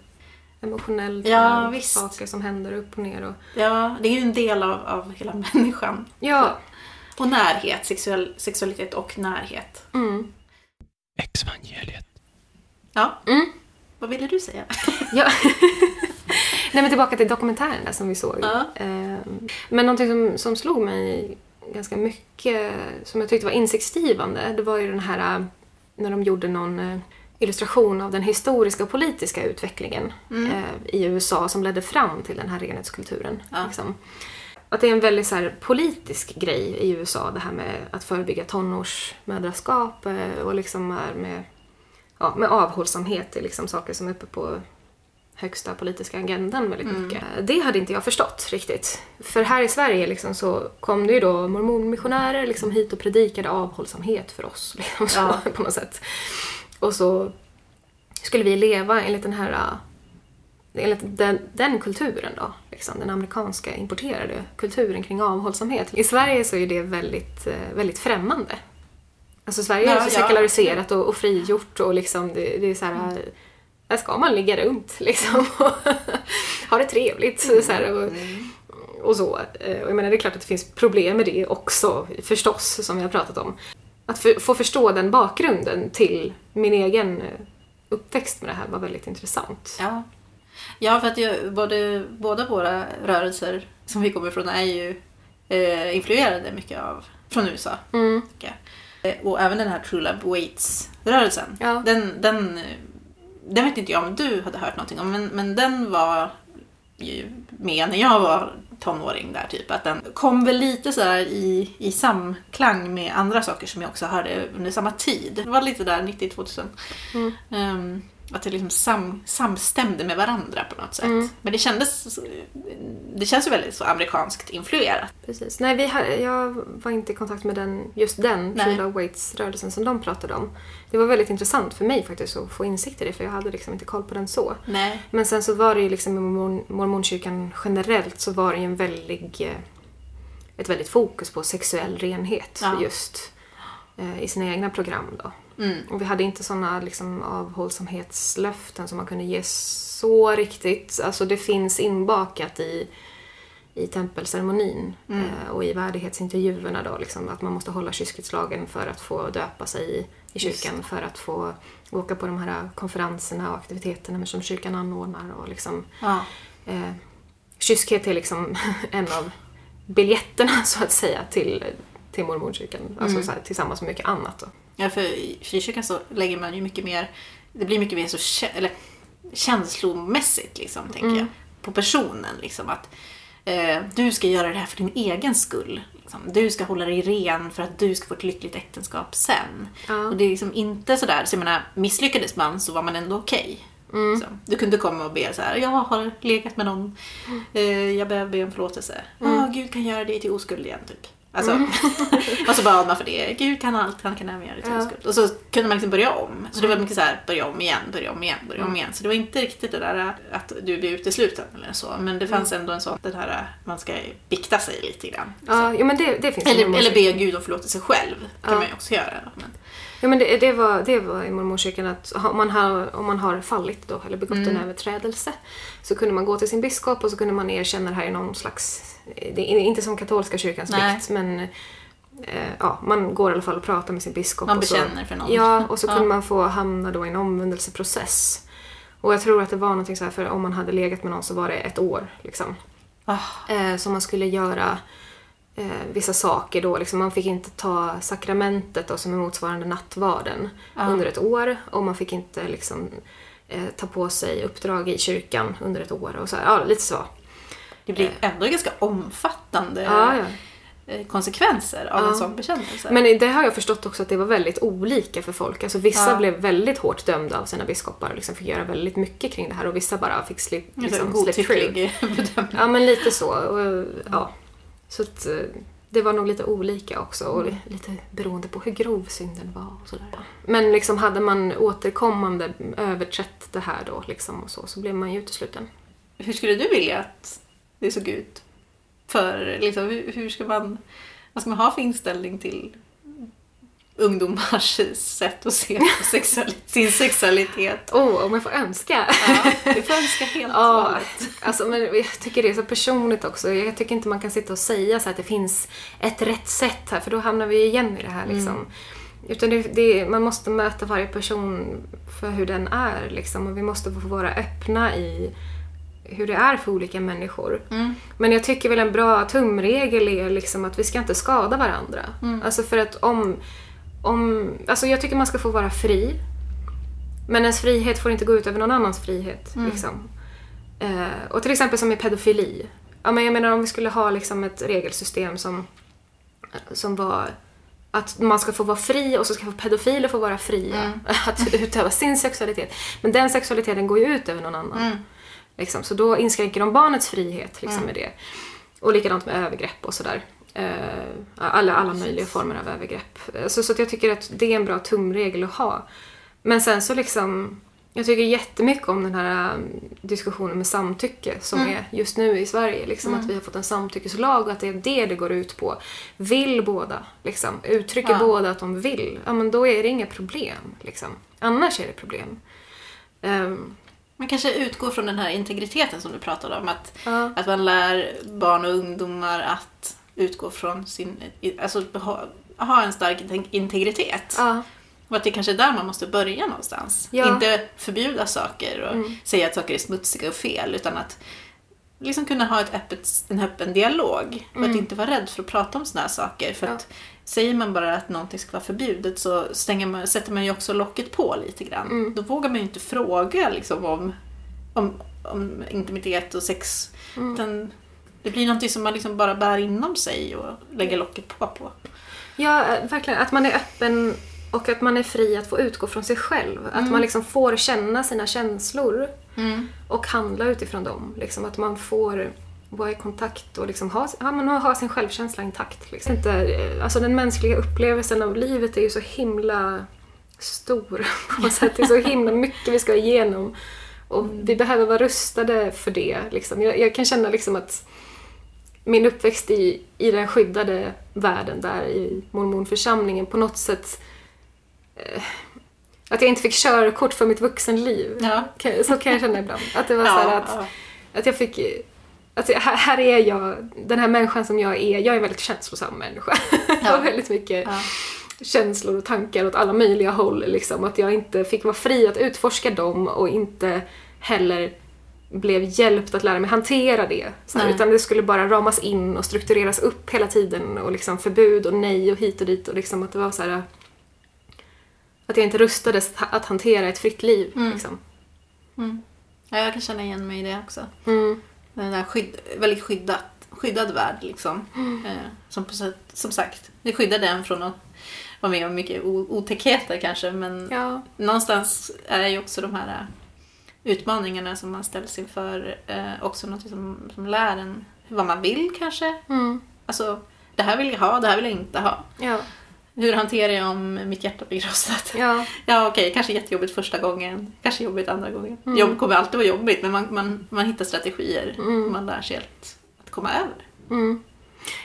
emotionellt Ja, visst. saker som händer upp och ner. Och, ja, det är ju en del av, av hela människan. ja, Och närhet, sexuell, sexualitet och närhet. mm, Exvangeliet. Ja, mm, vad ville du säga? ja. Nej men tillbaka till dokumentären där som vi såg. Ja. Ehm, Men någonting som, som slog mig ganska mycket, som jag tyckte var insiktsgivande, det var ju den här äh, när de gjorde någon eh, illustration av den historiska och politiska utvecklingen eh, i USA som ledde fram till den här renhetskulturen. Ja. Liksom. Att det är en väldigt så här, politisk grej i USA det här med att förebygga tonårsmödraskap och liksom med, ja, med avhållsamhet. Är liksom saker som är uppe på högsta politiska agendan väldigt mycket. Det hade inte jag förstått riktigt. För här i Sverige liksom så kom det ju då mormonmissionärer liksom hit och predikade avhållsamhet för oss. Liksom så, Ja. på något sätt. Och så skulle vi leva enligt den här äh, enligt den, den kulturen då, liksom, den amerikanska importerade kulturen kring avhållsamhet. I Sverige så är det väldigt, eh, väldigt främmande. Alltså Sverige är Ja, så ja. sekulariserat och, och frigjort och liksom det, det är så här, där ska man ligga runt liksom och ha det trevligt. Så här, och, och så. Eh, Och jag menar det är klart att det finns problem med det också förstås, som vi har pratat om. Att för, få förstå den bakgrunden till min egen eh, uppväxt med det här var väldigt intressant. Ja, ja för att ju, både, båda våra rörelser som vi kommer ifrån är ju eh, influerade mycket av från USA. Mm. Eh, Och även den här True Love Waits-rörelsen. Ja. Den, den den vet inte jag om du hade hört någonting om, men, men den var ju med när jag var tonåring där typ. Att den kom väl lite så här i, i samklang med andra saker som jag också hörde under samma tid. Det var lite där 90-2000. Ehm, att det liksom sam, samstämde med varandra på något sätt. Mm. Men det kändes, det känns ju väldigt så amerikanskt influerat. Precis. Nej, vi har, jag var inte i kontakt med den, just den Love Waits-rörelsen som de pratade om. Det var väldigt intressant för mig faktiskt att få insikt i det för jag hade liksom inte koll på den så. Nej. Men sen så var det ju liksom i mormon, mormonkyrkan generellt så var det ju en väldig, eh, ett väldigt fokus på sexuell renhet Ja. just eh, i sina egna program då. Mm. Och vi hade inte såna liksom avhållsamhetslöften som man kunde ge så riktigt. Alltså det finns inbakat i, i tempelceremonin eh, och i värdighetsintervjuerna då liksom att man måste hålla kyskhetslagen för att få döpa sig i, i kyrkan för att få åka på de här konferenserna och aktiviteterna som kyrkan anordnar och liksom Ja. eh, kyskhet är liksom en av biljetterna så att säga till, till mormonkyrkan. Alltså så här, tillsammans med mycket annat då. Ja, för i frikyrkan så lägger man ju mycket mer, det blir mycket mer så eller, känslomässigt liksom, tänker jag. På personen liksom att eh, du ska göra det här för din egen skull. Liksom. Du ska hålla dig ren för att du ska få ett lyckligt äktenskap sen. Ja. Och det är liksom inte sådär, så jag menar, misslyckades man så var man ändå okej. Liksom. Du kunde komma och be så här, jag har legat med någon, eh, jag behöver be om förlåtelse. Ja, Gud kan göra dig till oskuld igen, typ. Alltså, och så bad man för det. Gud kan allt, han kan även göra till Ja. Och så kunde man liksom börja om. Så det var mycket så här, börja om igen, börja om igen, börja om igen. Så det var inte riktigt det där att du blir utesluten eller så. Men det fanns ändå en sån, det här man ska bikta sig lite grann. Ja, jo, men det, det finns Eller, eller be Gud om förlåtelse själv. kan Ja. man ju också göra. Men, Ja, men det, det, var, det var i mormonkyrkan att om man har, om man har fallit då, eller begått Mm. en överträdelse så kunde man gå till sin biskop och så kunde man erkänna det här i någon slags... Det är inte som katolska kyrkans bikt, men eh, ja, man går i alla fall och pratar med sin biskop. Man och så, bekänner för någon. Ja, och så Ja. kunde man få hamna då i en omvändelseprocess. Och jag tror att det var någonting så här, för om man hade legat med någon så var det ett år. Liksom. ah, Eh, så man skulle göra eh, vissa saker då. Liksom man fick inte ta sakramentet då, som är motsvarande nattvarden under ett år. Och man fick inte liksom, eh, ta på sig uppdrag i kyrkan under ett år. Och så här, ja, lite så. Det blir ändå ganska omfattande Ja, ja. eh, konsekvenser av Ja. en sån bekännelse. Men det har jag förstått också att det var väldigt olika för folk. Alltså vissa Ja. blev väldigt hårt dömda av sina biskopar och liksom fick göra väldigt mycket kring det här och vissa bara fick slip, Liksom, slip through. bedömning. Ja, men lite så. Och, ja. Så att, eh, det var nog lite olika också och li- lite beroende på hur grov synden var och sådär. Men liksom hade man återkommande överträtt det här då liksom och så, så blev man ju utesluten. Hur skulle du vilja att det såg ut? För liksom, hur, hur ska man, vad ska man ha för inställning till ungdomars sätt att se på sexualitet, sin sexualitet? Åh, om jag får önska! Ja, du får önska helt Ja, vanligt. alltså, men jag tycker det är så personligt också. Jag tycker inte man kan sitta och säga så att det finns ett rätt sätt här, för då hamnar vi igen i det här liksom. Utan det, det, man måste möta varje person för hur den är liksom. Och vi måste få vara öppna i hur det är för olika människor. Men jag tycker väl en bra tumregel är liksom att vi ska inte skada varandra. Alltså för att om, om... Alltså jag tycker man ska få vara fri. Men ens frihet får inte gå ut över någon annans frihet. Liksom. Eh, och till exempel som i pedofili. Ja, men jag menar om vi skulle ha liksom ett regelsystem som, som var att man ska få vara fri och så ska pedofiler få vara fria att utöva sin sexualitet. Men den sexualiteten går ju ut över någon annan. Liksom. Så då inskränker de barnets frihet liksom, med det. Och likadant med övergrepp och sådär. Eh, alla, alla möjliga former av övergrepp. Eh, Så, så jag tycker att det är en bra tumregel att ha. Men sen så liksom, jag tycker jättemycket om den här um, diskussionen med samtycke som är just nu i Sverige. Liksom Att vi har fått en samtyckeslag och att det är det det går ut på. Vill båda, liksom, uttrycker Ja. båda att de vill, ja men då är det inga problem. Liksom. Annars är det problem. Ehm, Man kanske utgår från den här integriteten som du pratade om. Att, Ja. att man lär barn och ungdomar att utgå från sin... Alltså ha, ha en stark integ- integritet. ja. Och att det kanske är där man måste börja någonstans. Ja. Inte förbjuda saker och säga att saker är smutsiga och fel. Utan att liksom kunna ha ett öppet, en öppen dialog. Och Mm. att inte vara rädd för att prata om såna här saker. För Ja. att säger man bara att någonting ska vara förbjudet så stänger man, sätter man ju också locket på lite grann. Mm. Då vågar man ju inte fråga liksom, om, om, om intimitet och sex. Mm. Utan det blir någonting som man liksom bara bär inom sig och lägger locket på. på. Ja, eh, verkligen. Att man är öppen och att man är fri att få utgå från sig själv. Att man liksom får känna sina känslor och handla utifrån dem. Liksom att man får vara i kontakt och liksom ha, ja, man ha sin självkänsla intakt. Liksom. Inte, eh, alltså den mänskliga upplevelsen av livet är ju så himla stor på något sätt. Det är så himla mycket vi ska igenom. Och vi behöver vara rustade för det. Liksom. Jag, jag kan känna liksom att min uppväxt i, i den skyddade världen där i mormonförsamlingen på något sätt eh, att jag inte fick körkort för mitt vuxenliv. Ja. Så kan jag känna ibland. Att det var så här att, att jag fick att jag, här, här är jag, den här människan som jag är, jag är en väldigt känslosam människa. Jag har väldigt mycket känslor och tankar åt alla möjliga håll. Liksom. Att jag inte fick vara fri att utforska dem och inte heller blev hjälpt att lära mig hantera det. Så här, Nej. utan det skulle bara ramas in och struktureras upp hela tiden och liksom förbud och nej och hit och dit och liksom att det var så här att jag inte rustades att hantera ett fritt liv. Liksom. Ja, jag kan känna igen mig i det också. Mm. Den där skydd, väldigt skyddat, skyddad värld liksom. Mm. Eh, som, som sagt, det skyddade en från att vara med om mycket otäckheter kanske. Men Ja. någonstans är ju också de här eh, utmaningarna som man ställs inför eh, också något som, som lär en vad man vill kanske. Mm. Alltså, det här vill jag ha, det här vill jag inte ha. Ja. Hur hanterar jag om mitt hjärta blir krossat? Ja. Ja okej, kanske jättejobbigt första gången, kanske jobbigt andra gången. Mm. Jobb kommer alltid vara jobbigt men man, man, man hittar strategier och man lär sig att, att komma över. Mm.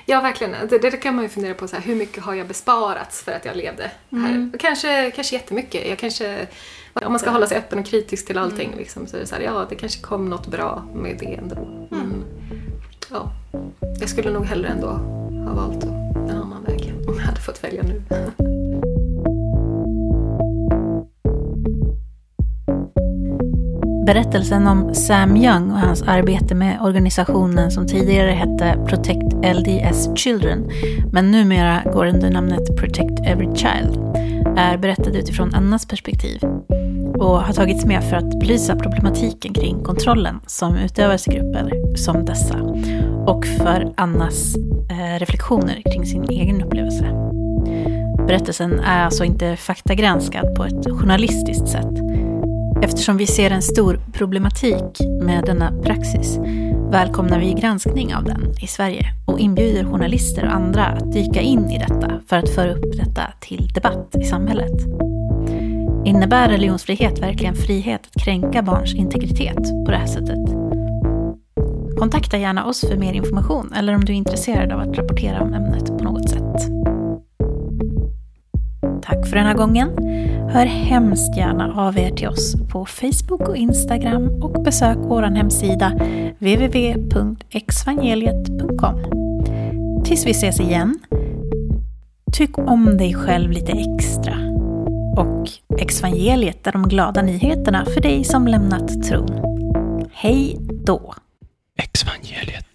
Ja, verkligen. Det, det kan man ju fundera på, så här, hur mycket har jag besparats för att jag levde här? Och Kanske, kanske jättemycket. Jag kanske, om man ska hålla sig öppen och kritisk till allting, liksom, så är det så här, ja, det kanske kom något bra med det ändå. Men, ja, jag skulle nog hellre ändå ha valt annan väg portföljen nu. Berättelsen om Sam Young och hans arbete med organisationen som tidigare hette Protect LDS Children, men numera går under namnet Protect Every Child, är berättad utifrån Annas perspektiv och har tagits med för att belysa problematiken kring kontrollen som utövas i grupper som dessa och för Annas eh, reflektioner kring sin egen upplevelse. Berättelsen är alltså inte faktagranskad på ett journalistiskt sätt Eftersom vi ser en stor problematik med denna praxis välkomnar vi granskning av den i Sverige och inbjuder journalister och andra att dyka in i detta för att föra upp detta till debatt i samhället. Innebär religionsfrihet verkligen frihet att kränka barns integritet på det här sättet? Kontakta gärna oss för mer information eller om du är intresserad av att rapportera om ämnet på något sätt. Tack för den här gången. Hör hemskt gärna av er till oss på Facebook och Instagram och besök vår hemsida www.exvangeliet.com. Tills vi ses igen, tyck om dig själv lite extra. Och Exvangeliet är de glada nyheterna för dig som lämnat tron. Hej då! Exvangeliet.